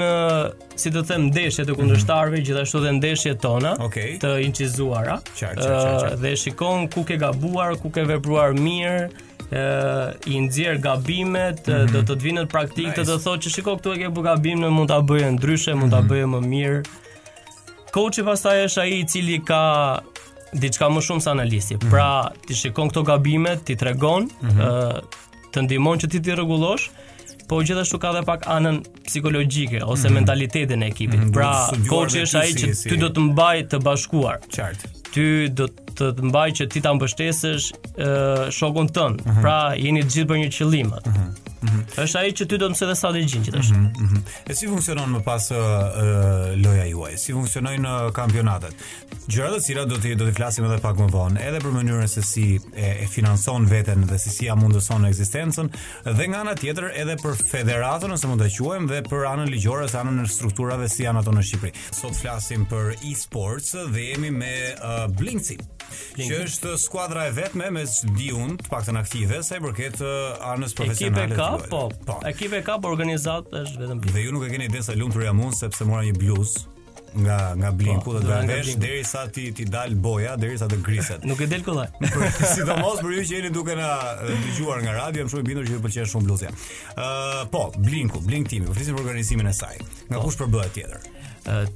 si të them ndeshjet e mhm. kundërshtarëve gjithashtu dhe ndeshjet tona okay. të inçizuara. Ë dhe shikon ku ke gabuar, ku ke vepruar mirë, i nxjerr gabimet, mm -hmm. do të t'i vijë në praktikë, nice. do të të thotë që shiko këtu e ke bë gabim, mund ta bëje ndryshe, mund ta mhm. bëje më mirë. Koçi pastaj është ai i cili ka diçka më shumë se analisti. Mm -hmm. Pra, t'i shikon këto gabime, t'i tregon, mm -hmm. uh, të ndihmon që ti t'i rregullosh, po gjithashtu ka edhe pak anën psikologjike ose mm -hmm. mentalitetin e ekipit. Mm -hmm. Pra, koçi është ai që si... ty do të mbajë të bashkuar. Qartë. Ty do të të mbajë që ti ta mbështesësh uh, shokun tënd. Mm -hmm. Pra, jeni të gjithë për një qëllim. Mm -hmm. -hmm. Është ai që ty do të mësojë dhe strategjinë gjithashtu. Mm -hmm. E si funksionon më pas uh, loja juaj? Si funksionojnë uh, kampionatet? Gjëra të cilat do t'i do t'i flasim edhe pak më vonë, edhe për mënyrën se si e, e financon veten dhe se si ia mundëson ekzistencën, dhe nga ana tjetër edhe për federatën nëse mund ta quajmë dhe për anën ligjore ose anën e strukturave si janë ato në Shqipëri. Sot flasim për e-sports dhe jemi me uh, Blink Team. Që është skuadra e vetme me di unë, të paktën aktive, sa i përket uh, anës profesionale. Ekipe ka, po. po. Ekipe ka, por organizatë është vetëm Blink. Dhe ju nuk e keni idenë sa i lumtur jam unë sepse mora një bluzë nga nga Blink, po, ku do ta vesh derisa t'i t'i dalë boja, derisa të griset. Nuk i del kollaj. Sidomos për ju që jeni duke na uh, dëgjuar nga radio, jam shumë i bindur që ju pëlqen shumë bluzja. Ë, uh, po, Blinku, Blink Team-i, po flisim për organizimin e saj. Nga po. kush përbëhet tjetër?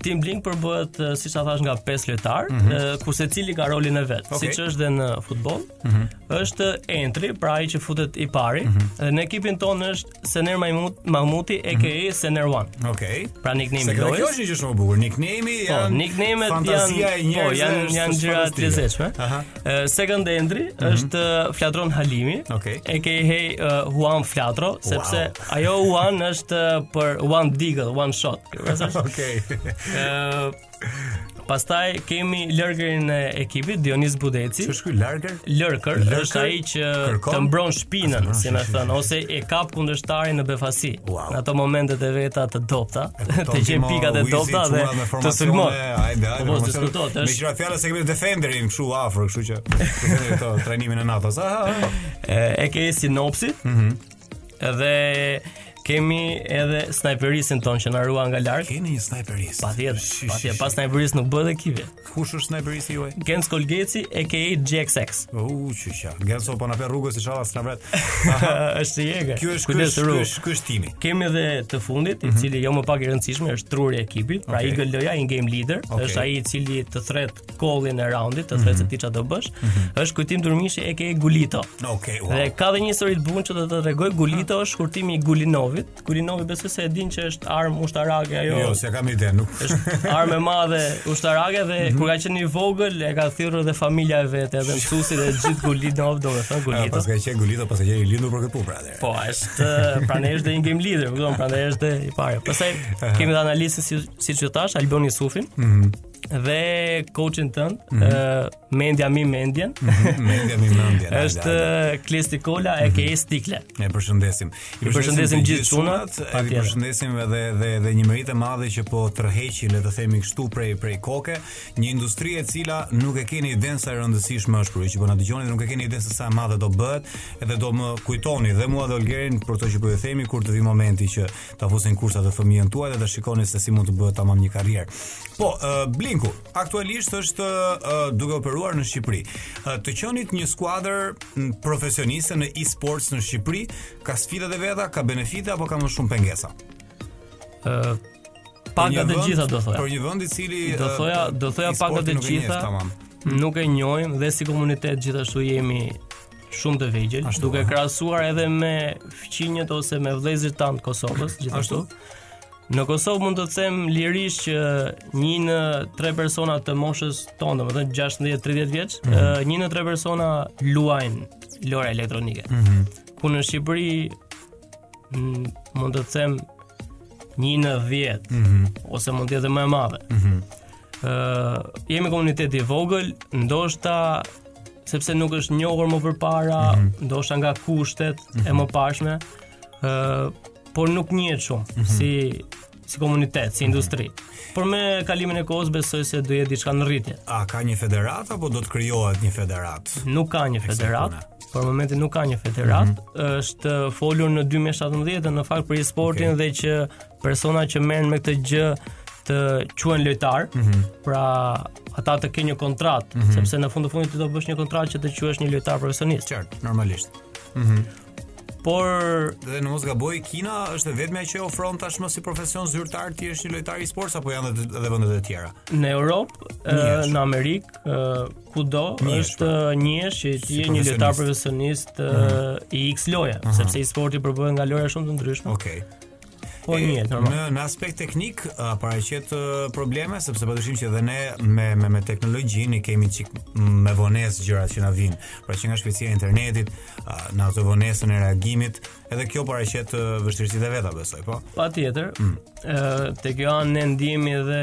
Team Blink përbëhet siç ta thashë nga 5 lojtarë, mm -hmm. ku secili ka rolin e vet, okay. siç është dhe në futboll. Mm -hmm. Është entry, pra ai që futet i pari. Mm -hmm. Dhe në ekipin tonë është Sener Mahmut, Mahmuti aka mm -hmm. SENER1. Okej. Okay. Pra nickname-i i lojës. Se kjo është gjë shumë e bukur, nickname-et po, janë. Po, nickname-et janë. Fantazia e po, njerëzve po, janë janë gjëra të lezetshme. Aha. Second entry mm -hmm. është uh, Flatron Halimi. Okej. Okay. Aka uh, Juan Flatro wow. sepse ajo Juan është uh, për one deagle, one shot. Okej. Ëh Pastaj kemi lurkerin e ekipit Dionis Budeci. Ç'është ky lurker? Lurker, është ai që të mbron shpinën, si me thënë, ose e kap kundërshtarin në befasi. Wow. Në ato momentet e veta të dobta, të gjen pikat e dobta dhe të sulmon. Hajde, hajde. Po s'diskutohet. Meqë ra fjala e kemi defenderin kështu afër, kështu që defenderi këtu trajnimin e NATO-s. E, aka sinnopsyy? Mhm. Mm edhe kemi edhe snajperistin tonë që na ruan nga larg. Keni një snajperist. Patjetër. Patjetër, pa snajperist nuk bëhet ekipi. Kush është snajperisti juaj? Genc Kolgeci aka GXX. U, uh, çuça. Genc po na pe rrugës inshallah s'na vret. Është i egër. Ky është ky është ky është team-i. Kemi edhe të fundit, i mhm. cili jo më pak i rëndësishëm është truri i ekipit, pra okay. IGL-ja in game leader, okay. është ai i cili të thret kollin e raundit, të thret mm -hmm. se ti çfarë do bësh. Mm -hmm. Është Kujtim Durmishi aka Gulito. Okej, okay, wow. Dhe ka dhe një histori të bukur që do të tregoj Gulito është shkurtimi i Gulinovit. Gulinovi besoj se e din që është armë ushtarake ajo. Jo, s'e kam ide, nuk. Është armë e madhe ushtarake dhe mm -hmm. kur ka qenë i vogël e ka thirrur dhe familja e vet, edhe mësuesit e gjithë Gulinov, domethënë Gulito. Paska qenë Gulito paska qenë i lindur për këtë punë, pra. Po, është prandaj është dhe in game leader, kupton, prandaj është i parë. Pastaj kemi dhe analistin si siç ju thash, Albon Isufin. Mhm. Mm dhe coachin tonë, mm -hmm. uh, Mendja mbi Mendjen. Mm -hmm. Mendja mbi Mendjen. është Klesti Kola aka mm -hmm. Stikle. Ne përshëndesim. I përshëndesim gjithë çunat, i përshëndesim edhe edhe edhe një meritë e madhe që po tërheqin, le të themi kështu prej prej koke. Një industri e cila nuk e keni idenë sa e rëndësishme është për ju që po na dëgjoni dhe nuk e keni idenë se sa e madhe do bëhet, edhe do më kujtoni dhe mua dhe Olgerin për to që po ju themi kur të vi momenti që ta fusni në kurse fëmijën tuaj dhe të shikoni se si mund të bëhet tamam një karrierë. Po, uh, Blinku aktualisht është uh, duke operuar në Shqipëri. Uh, të qenit një skuadër profesioniste në e-sports në Shqipëri, ka sfidat e veta, ka benefite apo ka më shumë pengesa? Ë uh, Pak nga të gjitha do thoja. Për një vend i cili do thoja, do thoja pak nga të gjitha. Nuk e njohim dhe si komunitet gjithashtu jemi shumë të vegjël, duke krahasuar edhe me fqinjët ose me vëllezërit tanë të Kosovës, gjithashtu. Në Kosovë mund të them lirisht që një në tre persona të moshës tonë, domethënë 16-30 vjeç, mm -hmm. një në tre persona luajnë lojëra elektronike. Mm -hmm. Ku në Shqipëri mund të them një në dhjetë, mm -hmm. ose mund të jetë dhe më e madhe. Mm -hmm. uh, jemi komunitet i vogël, ndoshta sepse nuk është njohur më përpara, mm -hmm. ndoshta nga kushtet mm -hmm. e mhm. mëparshme, uh, por nuk njihet shumë mm -hmm. si si komunitet, si mhm. industri. Mm -hmm. Por me kalimin e kohës besoj se do jetë diçka në rritje. A ka një federatë apo do të krijohet një federatë? Nuk ka një federatë. për momentin nuk ka një federatë, mm -hmm. është folur në 2017 në fakt për e-sportin okay. dhe që personat që merren me këtë gjë të quhen lojtarë, mm -hmm. pra ata të kenë një kontratë, mm -hmm. sepse në fund të fundit ti do bësh një kontratë që të quhesh një lojtar profesionist. Qartë, normalisht. Mhm. Mm Por dhe në mos gaboj Kina është e vetmja që ofron tashmë si profesion zyrtar ti je një lojtar e-sports apo janë edhe vende të tjera. Në Europë, në Amerikë, kudo është njësoj që ti je një lojtar profesionist uh mhm. -huh. i X loja, uh mhm. -huh. sepse e-sporti përbohet nga lojëra shumë të ndryshme. Okej. Okay. Po një, normal. Në në aspekt teknik uh, paraqet uh, probleme sepse padyshim që edhe ne me me me teknologjinë kemi çik me vonesë gjërat që na vijnë. Pra që nga shpejtësia e internetit, uh, në ato vonesën e reagimit, edhe kjo paraqet uh, vështirësitë e veta besoj, po. Patjetër. Mm. Ëh, uh, te kjo ne ndihemi edhe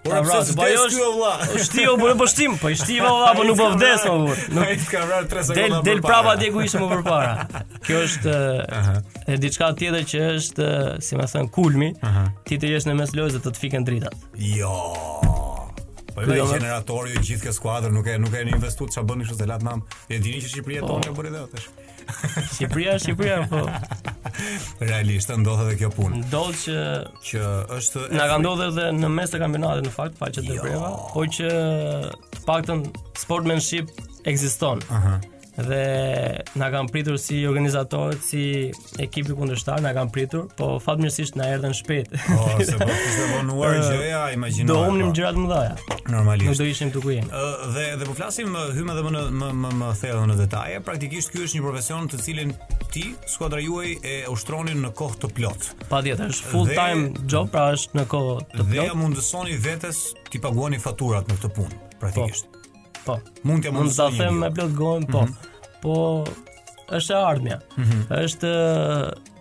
Po pra, pra, po ajo është vëlla. Po shti o burrë, po shtim, po shti vëlla, po nuk po vdes o burrë. Nuk ai ka vrarë 3 sekonda. Del del prapa atje ku ishim më përpara. Kjo është e diçka tjetër që është, si me thënë, kulmi. Ti të jesh në mes të lojës dhe të të fiken dritat. Jo. Po ai jo, generatori i gjithë skuadrës nuk e nuk e investuar çfarë bëni kështu se latë nam. E dini që Shqipëria tonë e bëri dhe atë. Shqipëria, Shqipëria po. Realisht ndodh edhe kjo punë. Ndodh që që është na ka ndodhur edhe në mes të kampionatit në fakt, faqet e jo. breva, po që të paktën sportmanship ekziston. Aha. Dhe na kanë pritur si organizatorët, si ekipi kundërshtar, na kanë pritur, po fatmirësisht na erdhën shpejt. Po, se po kishte vonuar gjëja, imagjinoj. Do humbnim po. gjëra të mëdha. Normalisht. Nuk do ishim këtu ku jemi. Dhe dhe po flasim hymë edhe më në më më më thellë në detaje. Praktikisht ky është një profesion të cilin ti skuadra juaj e ushtroni në kohë të plot. Patjetër, është full time dhe, job, pra është në kohë të plot. Dhe ia mundësoni vetes t'i paguani faturat me këtë punë, praktikisht. Po. po. Mund të mund të them me plot gojën, po. Mm -hmm. Po është e ardhmja. Mm -hmm. Është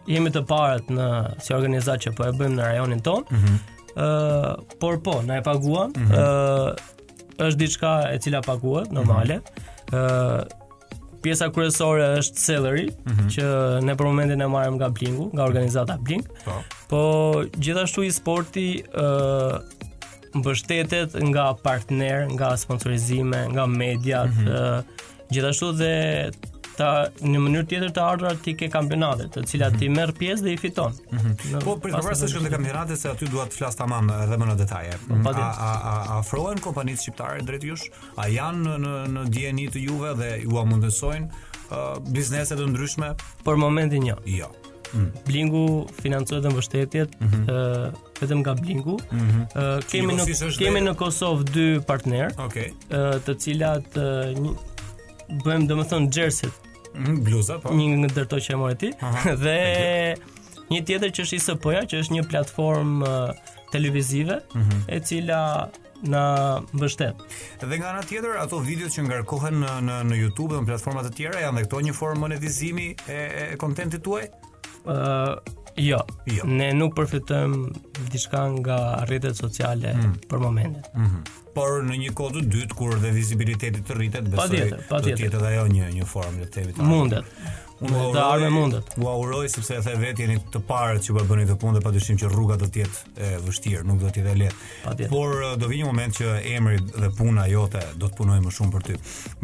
jemi të parët në si organizatë që po e bëjmë në rajonin tonë. Mm -hmm. uh, por po, na e paguan. Mm -hmm. uh, është diçka e cila paguhet normale. Mhm. Ë mm -hmm. Pjesa kryesore është salary mm -hmm. që ne për momentin e marrim nga Blingu, nga organizata Bling. Po, po gjithashtu e-sporti ë uh, mbështetet nga partnerë, nga sponsorizime, nga mediat, mm -hmm. uh, Gjithashtu dhe ta në mënyrë tjetër të ardhura ti ke kampionate, të cilat ti merr pjesë dhe i fiton. Mm -hmm. Po për të se të kampionate se aty dua të flas tamam edhe më në detaje. Mm -hmm. A a a afrohen kompanitë shqiptare drejt jush? A janë në në, në dijeni të juve dhe jua mundësojnë uh, biznese të ndryshme? Për momentin jo. Jo. Mm. Blingu financohet dhe mbështetet, mm -hmm. uh, vetëm nga Blingu. Mm -hmm. uh, kemi në kemi në Kosovë dy partnerë. Okej. Okay të cilat bëjmë domethënë jersey. Mhm, bluza po. Një nga ndërto që e more ti dhe një tjetër që është ISP-ja, që është një platformë televizive, mm -hmm. e cila na mbështet. Dhe nga ana tjetër, ato video që ngarkohen në në në YouTube dhe në platforma të tjera janë dhe këto një formë monetizimi e e kontentit tuaj? Ëh, uh, jo. jo. Ne nuk përfitojmë diçka nga rrjetet sociale mm. për momentin. Mhm. Mm por në një kohë të dytë kur dhe vizibiliteti të rritet besoj patjetër, patjetër. do të jetë ajo një një formë le të themi ta mundet unë do të armë mundet u uroj sepse edhe vetë jeni të parët që po e bëni këtë punë dhe pa dyshim që rruga do të jetë e vështirë nuk do të jetë e lehtë por do vijë një moment që emri dhe puna jote do të punojë më shumë për ty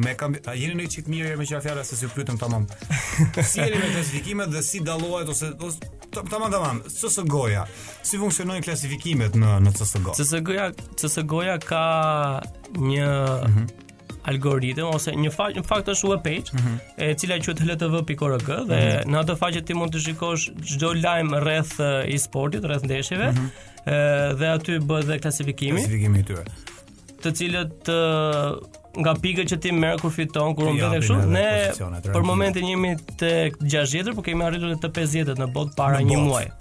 me kam a jeni një çik mirë me çfarë fjala se si pyetet tamam si jeni me klasifikimet dhe si dallohet ose Tamam tamam, CSGO-ja. Si funksionojnë klasifikimet në në CSGO? CSGO-ja, CSGO-ja ka një mm -hmm. algoritëm ose një faqe, në fakt është web page, mm -hmm. e cila quhet hltv.org dhe mm -hmm. në atë faqe ti mund të shikosh çdo lajm rreth e-sportit, rreth ndeshjeve. Mm -hmm. Dhe aty bëhet dhe klasifikimi. Klasifikimi i tyre. të cilët nga pikët që ti merr kur fiton, kur humb e kështu, ne për momentin jemi te 60-të, por kemi arritur te 50-të në botë para një muaji.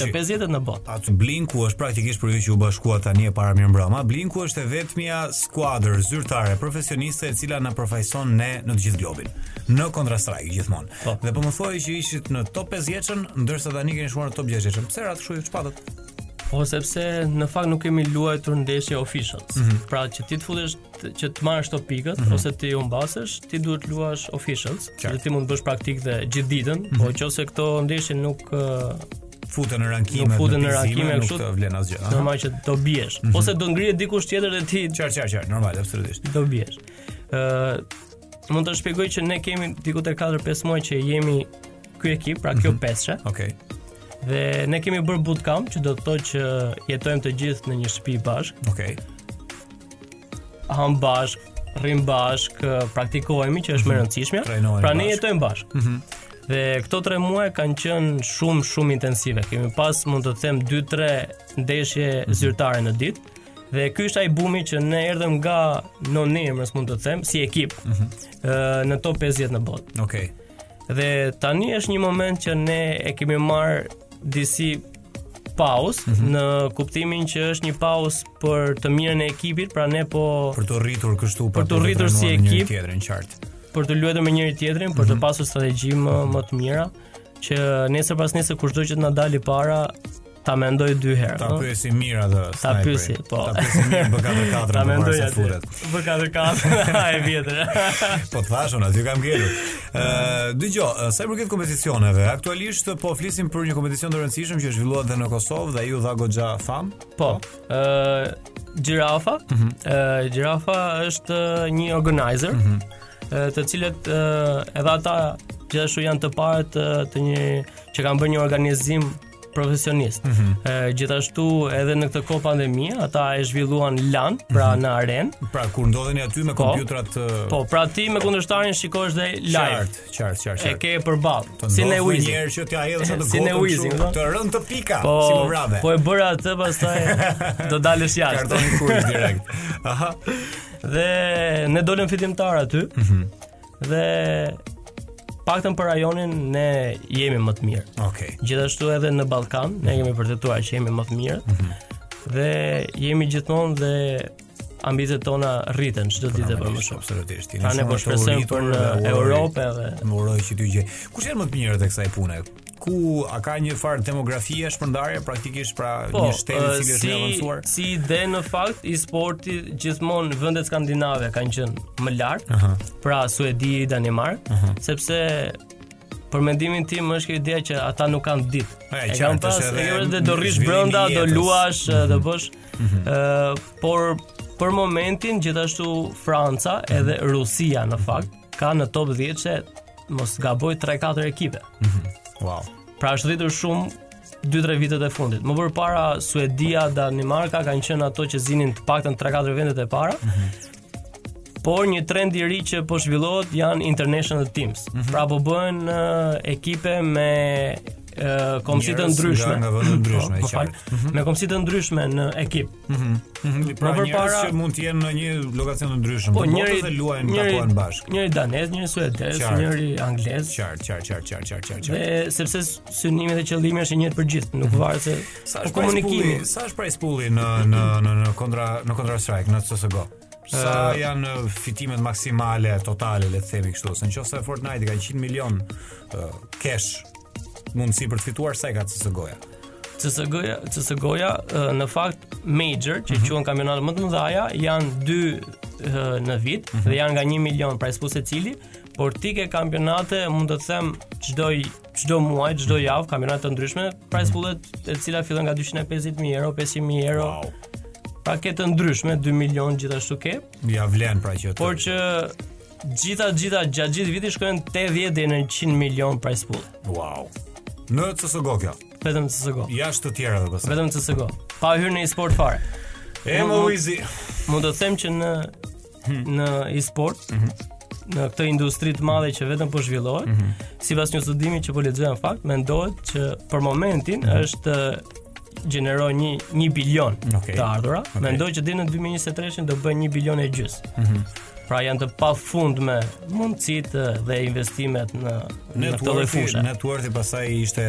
Te 50-të në botë. Atë Blinku është praktikisht për ju që u bashkuat tani e para mirëmbrëma. Blinku është e vetmja skuadër zyrtare profesioniste e cila na përfaqëson ne në të gjithë globin. Në Counter-Strike gjithmonë. Po. Dhe po më thoje që ishit në top 50-ën, ndërsa tani keni shkuar në top 60-ën. Pse ratë kështu ju ç'patët? Po sepse në fakt nuk kemi luajtur ndeshje officials. Mm -hmm. Pra që ti të futesh që të marrësh këto pikët mm -hmm. ose t'i humbasësh, ti duhet të luash officials, që ti mund të bësh praktikë dhe gjithë ditën, mm -hmm. po qoftë se këto ndeshje nuk futen në rankime, nuk futen në rankime, nuk të vlen asgjë. Normal që do biesh. Mm -hmm. Ose do ngrihet dikush tjetër dhe ti çar çar çar, normal, absolutisht. Do biesh. Ë uh, mund të shpjegoj që ne kemi diku te 4-5 muaj që jemi ky ekip, pra kjo mm -hmm. pesëshe. Okej. Okay. Dhe ne kemi bërë bootcamp që do të thotë që jetojmë të gjithë në një shtëpi bashkë. Okej. Okay. Hamë bashkë, rrimë bashkë, praktikohemi që është më e mhm. rëndësishmja. Pra ne jetojmë bashkë. Mhm. Mm Dhe këto 3 muaj kanë qenë shumë shumë intensive. Kemi pas mund të them 2-3 ndeshje mm -hmm. zyrtare në ditë. Dhe ky është ai bumi që ne erdhëm nga no-namers mund të them si ekip. Mm -hmm. në top 50 në botë. Okej. Okay. Dhe tani është një moment që ne e kemi marrë disi pauzë mm -hmm. në kuptimin që është një pauzë për të mirën e ekipit, pra ne po për të rritur kështu për, për t'u rritur si ekip tjetrin qartë. Për të luajtur me njëri tjetrin, për mm -hmm. të mhm. pasur strategji më më të mira që nesër pasnesër kushdo që të na dalë para Ta mendojë dy herë. Ta po. pyesi mirë atë. Ta pyesi, po. Ta pyesi mirë B44. Ta mendojë a të futet. B44, e vjetër. Po thashë unë aty kam gjetur. Ë, dëgjo, sa i përket kompeticioneve, aktualisht po flisim për një kompeticion të rëndësishëm që zhvilluat dhe në Kosovë dhe ju dha goxha famë. Po. Ë, Gjirafa. Ë, mhm. Gjirafa është një organizer. Mhm. të cilët edhe ata gjithashtu janë të parët dhe një që kanë bërë një organizim profesionist. Mm -hmm. gjithashtu edhe në këtë kohë pandemie, ata e zhvilluan LAN, pra mm -hmm. në arenë. Pra kur ndodheni aty me po, kompjuterat Po, pra ti me kundërshtarin shikohesh dhe live. Qartë, qartë, qartë. E ke përballë. Si ne, Uizi. Një herë që t'ja hedhësh atë si ne, Uizi, të rënë të pika po, si më vrave. Po e bëra atë pastaj do dalësh jashtë. Kartoni kur direkt. Aha. Dhe ne dolëm fitimtarë aty. Mm -hmm. të paktën për rajonin ne jemi më të mirë. Okej. Okay. Gjithashtu edhe në Ballkan ne kemi vërtetuar që jemi më të mirë. Mm -hmm. Dhe jemi gjithmonë dhe ambiciet tona rriten çdo ditë për më shumë. Absolutisht. Ne po shpresojmë për në Europë edhe. Më uroj që të jetë. Kush janë më të mirët e kësaj pune? ku a ka një farë demografie shpërndarje praktikisht pra po, një shtet i cili është si, avancuar. Si ide në fakt e-sporti gjithmonë vendet skandinave kanë qenë më lart. Uh -huh. Pra Suedi, Danimarkë, uh -huh. sepse për mendimin tim është kjo ideja që ata nuk kanë ditë. E kanë pas, e kanë dhe do rrish brenda, do luash, mm -hmm. do bësh. Mm -hmm. uh, por për momentin gjithashtu Franca edhe Rusia në fakt ka në top 10 në mos gaboj 3-4 ekipe. Mm -hmm. Wow. Pra është rritur shumë 2-3 vitet e fundit. Më përpara Suedia, Danimarka kanë qenë ato që zinin të paktën 3-4 vendet e para. Mm -hmm. Por një trend i ri që po zhvillohet janë international teams. Mm -hmm. Pra po bëhen uh, ekipe me kombësi të ndryshme. Nga vende të ndryshme, po, po, mhm. Me kombësi të ndryshme në ekip. Mhm. Mm pra, pra njerëz para... që mund të jenë në një lokacion të ndryshëm, po njëri të luajnë të takohen bashkë. Njëri danez, njëri suedez, njëri anglez. Qartë, qartë, qartë, qartë, qartë, qartë. Qar. Dhe sepse synimi dhe qëllimi është i njëjtë për të gjithë, nuk mhm. varet se komunikimi, sa është prize pool-i në në në në kontra në kontra strike në CS:GO. Sa uh, janë fitimet maksimale totale, le të themi kështu, se nëse Fortnite ka 100 milion uh, cash mundësi për të fituar sa i ka CS:GO-ja. CS:GO-ja, CS:GO-ja uh, në fakt major që mhm. quhen mm -hmm. kampionatet më të mëdha janë dy uh, në vit mm -hmm. dhe janë nga 1 milion prize pool secili, por ti ke kampionate mund të them çdo çdo muaj, çdo javë kampionate të ndryshme, prize pool e cila fillon nga 250.000 euro, 500.000 euro. Wow. Pra ke të ndryshme 2 milion gjithashtu ke. Ia vlen pra që. Por që gjitha gjitha gjatë gjithë vitit shkojnë 80 deri në 100 milion prize pool. Wow. Në CSGO kjo. Vetëm CSGO. Janë të tjerat dhe pastaj. Vetëm CSGO. Pa hyrë në e-sport fare. E mo Uizi. Mund të them që në hmm. në e-sport. Mm -hmm në këtë industri të madhe që vetëm po zhvillohet. Mm -hmm. Sipas një studimi që po lexoja në fakt, mendohet që për momentin mm -hmm. është gjeneron një, një bilion okay. të ardhura okay. Mendohet që deri në 2023 do bëhen një bilion e gjysmë mm -hmm. Pra janë të pafundme mundësitë dhe investimet në, në këtë fushë Net worth-i pastaj ishte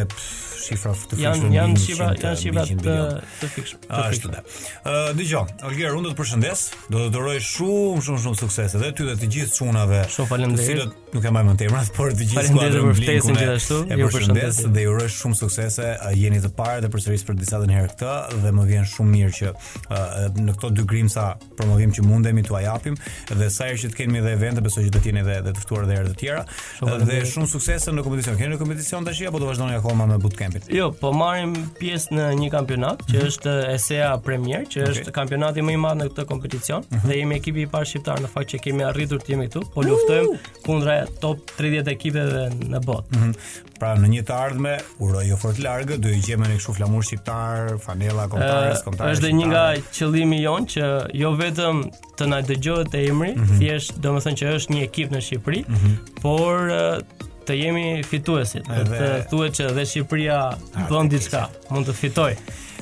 shifra të fikshme Janë janë shifra, janë shifra të, të fikshme Ashtu dhe Ë, dëgjo, Olger, unë do të përshëndes, do t'ju uroj shumë shumë shumë suksese dhe ty dhe të gjithë çunave. Shumë faleminderit. Të cilët nuk ua mbaj mend emrat, por të gjithë Faleminderit skuadrën për ftesën Blinkun e- gjithashtu. E Ju përshëndes përshëndesim. dhe ju uroj shumë suksese. A, Jeni të parët e përsëris për të disatën herë këtë dhe më vjen shumë mirë që ë, në këto dy grimca promovim që mundemi t'ua japim dhe sa herë që të kemi edhe evente, besoj që do të jeni edhe edhe të ftuar edhe herë të tjera. Dhe shumë suksese në kompeticion. Keni një kompeticion tash apo do vazhdoni akoma me bootcampin? Jo, po marrim pjesë në një kampionat që mhm. është ESEA Premier, që okay. është kampionati më i madh në këtë kompeticion mm -hmm. dhe jemi ekipi i parë shqiptar në fakt që kemi arritur të jemi këtu, po luftojmë uh! kundra top 30 ekipeve në botë. Mm -hmm. Pra në një të ardhme, uroj jo fort larg, do i gjejmë ne kështu flamurin shqiptar, fanella e kombëtares, kombëtares. Është një nga qëllimi jonë që jo vetëm të na dëgjohet emri, mm -hmm. thjesht domethënë që është një ekip në Shqipëri, mm -hmm. por të jemi fituesit. Edhe... Të thuhet që dhe Shqipëria ah, bën diçka, mund të fitojë.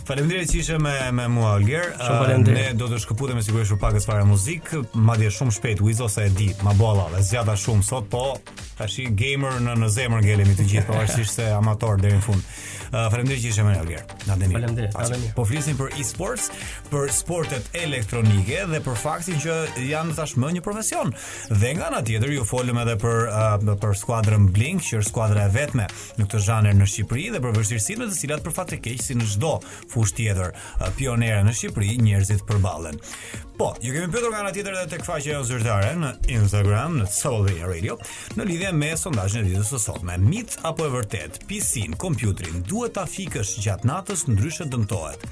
Faleminderit që ishe me me mua Olger. Uh, ne do të shkëputemi sigurisht për pakëz fare muzikë, madje shumë shpejt Wizo se e di, ma bolla, e zgjata shumë sot, po Tashi gamer në në zemër ngelemi të gjithë, pavarësisht se amator deri në fund. Uh, Faleminderit që ishe me ne Olger. Natën. Faleminderit. Natën. Po flisim për e-sports, për sportet elektronike dhe për faktin që janë tashmë një profesion. Dhe nga ana tjetër ju folëm edhe për uh, për skuadrën Blink, që është skuadra e vetme në këtë zhanër në Shqipëri dhe për vështirësitë me të cilat për fat të keq si në çdo fushë tjetër pionere në Shqipëri, njerëzit përballen. Po, ju kemi pyetur nga ana tjetër edhe tek faqja jonë zyrtare në Instagram në Soli Radio, në lidhje me sondazhin e ditës së sotme. Mit apo e vërtetë, PC-n, kompjuterin duhet ta fikësh gjatë natës ndryshe dëmtohet.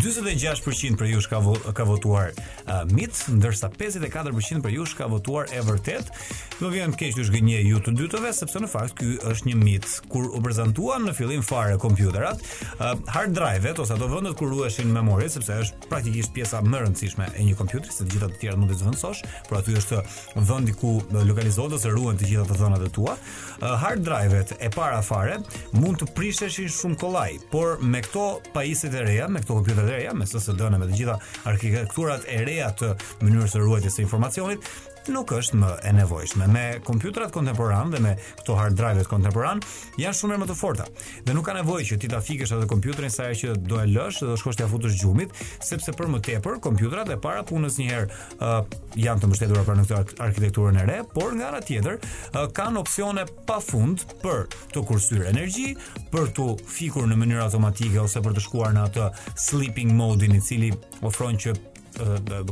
46% prej jush ka, vo ka votuar uh, mit, ndërsa 54% prej jush ka votuar e vërtetë. Më vjen keq t'ju zhgënjej ju të dytëve sepse në fakt ky është një mit. Kur u prezantuan në fillim fare kompjuterat, uh, hard drive-et ose ato vendet ku ruheshin memoriet, sepse është praktikisht pjesa më e rëndësishme e një kompjuteri, se të gjitha të tjerat mund t'i zëvendësosh, por aty është vendi ku lokalizohet ose ruhen të gjitha të dhënat e tua. Hard drive-et e para fare mund të prisheshin shumë kollaj, por me këto pajisjet e reja, me këto kompjuterat e reja, me SSD-në me të gjitha arkitekturat e reja të mënyrës së ruajtjes së informacionit, nuk është më e nevojshme. Me kompjuterat kontemporanë dhe me këto hard drive-et kontemporanë janë shumë herë më të forta. Dhe nuk ka nevojë që ti ta fikësh atë kompjuterin sa herë që do e lësh dhe do shkosh t'ia futësh gjumit, sepse për më tepër kompjuterat e para punën asnjëherë uh, janë të mbështetura për në këtë arkitekturën e re, por nga ana tjetër uh, kanë opsione pa fund për të kursyer energji, për të t'u fikur në mënyrë automatike ose për të shkuar në atë sleeping mode-in i cili ofron që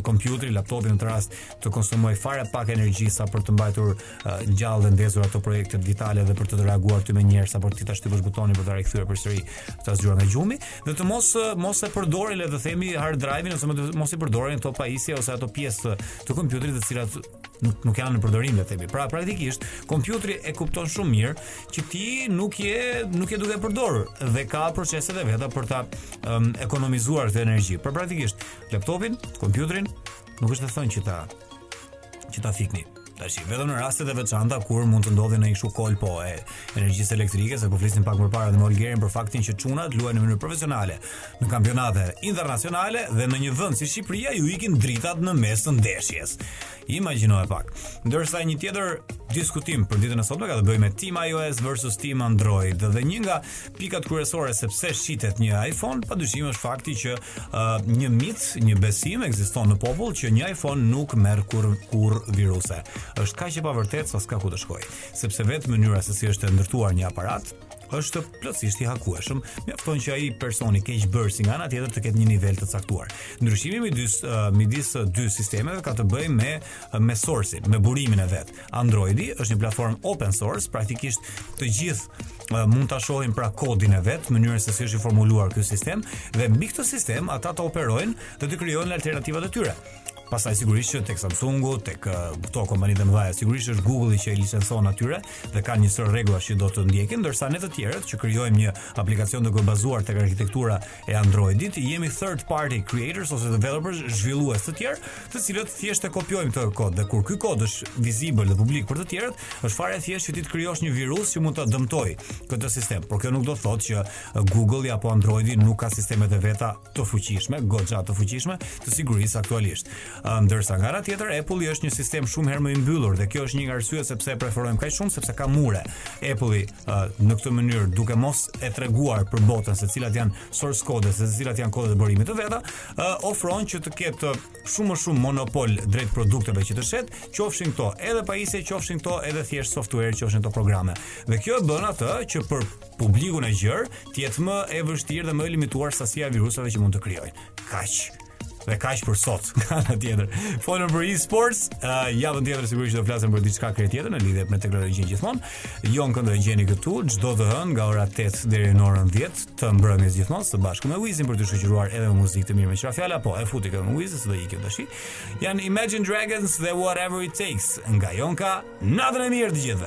kompjuteri, laptopi në këtë rast të konsumojë fare pak energji sa për të mbajtur uh, gjallë dhe ndezur ato projektet vitale dhe për të reaguar ty menjëherë sapo ti ta shtypësh butonin për të rikthyer përsëri ta zgjuar nga gjumi. Dhe të mos mos e përdorin le të themi hard drive-in ose mos i përdorin ato pajisje ose ato pjesë të, të kompjuterit të cilat nuk nuk janë në përdorim le të themi. Pra praktikisht kompjuteri e kupton shumë mirë që ti nuk je nuk je duke përdorur dhe ka proceset e veta për ta um, ekonomizuar këtë energji. Pra praktikisht laptopin, kompjuterin nuk është e thënë që ta që ta fikni. Tash vetëm në raste të veçanta kur mund të ndodhin ndonjë kështu kolpo e energjisë elektrike, se po flisnim pak më parë edhe me Olgerin për faktin që çunat luajnë në mënyrë profesionale në kampionate internacionale dhe në një vend si Shqipëria u ikin dritat në mes të ndeshjes. Imagjino e pak. Ndërsa një tjetër diskutim për ditën e sotme ka të bëjë me Team iOS versus Team Android dhe një nga pikat kryesore sepse shitet një iPhone, padyshim është fakti që uh, një mit, një besim ekziston në popull që një iPhone nuk merr kurrë kurrë viruse. Është kaq e pavërtetë sa s'ka ku të shkojë, sepse vetë mënyra se si është ndërtuar një aparat është plotësisht i hakueshëm, mjafton që ai personi keqbërësi nga ana tjetër të ketë një nivel të caktuar. Ndryshimi midis midis dy sistemeve ka të bëjë me me sourcin, me burimin e vet. Androidi është një platformë open source, praktikisht të gjithë mund ta shohin pra kodin e vet, mënyrën se si është i formuluar ky sistem dhe mbi këtë sistem ata të operojnë dhe të krijojnë alternativat e tyre. Pastaj sigurisht që tek Samsungu, tek këto kompani të mëdha, sigurisht është Google-i që i licencon atyre dhe kanë një sërë rregullash që duhet të ndjekin, ndërsa ne të tjerët që krijojmë një aplikacion duke bazuar tek arkitektura e Androidit, jemi third party creators ose developers, zhvillues të tjerë, të cilët thjesht e kopjojmë këtë kod dhe kur ky kod është vizibël dhe publik për të tjerët, është fare e thjeshtë që ti të krijosh një virus që mund ta dëmtojë këtë sistem. Por kjo nuk do të thotë që uh, Google-i apo Androidi nuk ka sistemet e veta të fuqishme, goxha të fuqishme, të sigurisë aktualisht. Ndërsa nga ana tjetër Apple-i është një sistem shumë herë më i mbyllur dhe kjo është një nga arsyet se pse e preferojmë kaq shumë sepse ka mure. Apple-i në këtë mënyrë duke mos e treguar për botën se cilat janë source code, se cilat janë kodet e burimit të veta, ofron që të ketë shumë më shumë monopol drejt produkteve që të shet, qofshin këto edhe pajisje, qofshin këto edhe thjesht software, qofshin këto programe. Dhe kjo e bën atë që për publikun e gjerë të jetë më e vështirë dhe më e limituar sasia e virusave që mund të krijojnë. Kaq. Dhe kaq për sot. Nga ana tjetër, folëm për e-sports, uh, javën tjetër sigurisht do flasim për diçka krejt tjetër në lidhje me teknologjinë gjithmonë. Jonkën do e gjeni këtu çdo të hënë nga ora 8 deri në orën 10 të mbrëmjes gjithmonë së bashku me Wizin për t'ju shoqëruar edhe me muzikë të mirë me çfarë fjala po e futi këtë Wizin se do ikim tash. Janë Imagine Dragons dhe Whatever It Takes nga Jonka. Natën e mirë të gjithëve.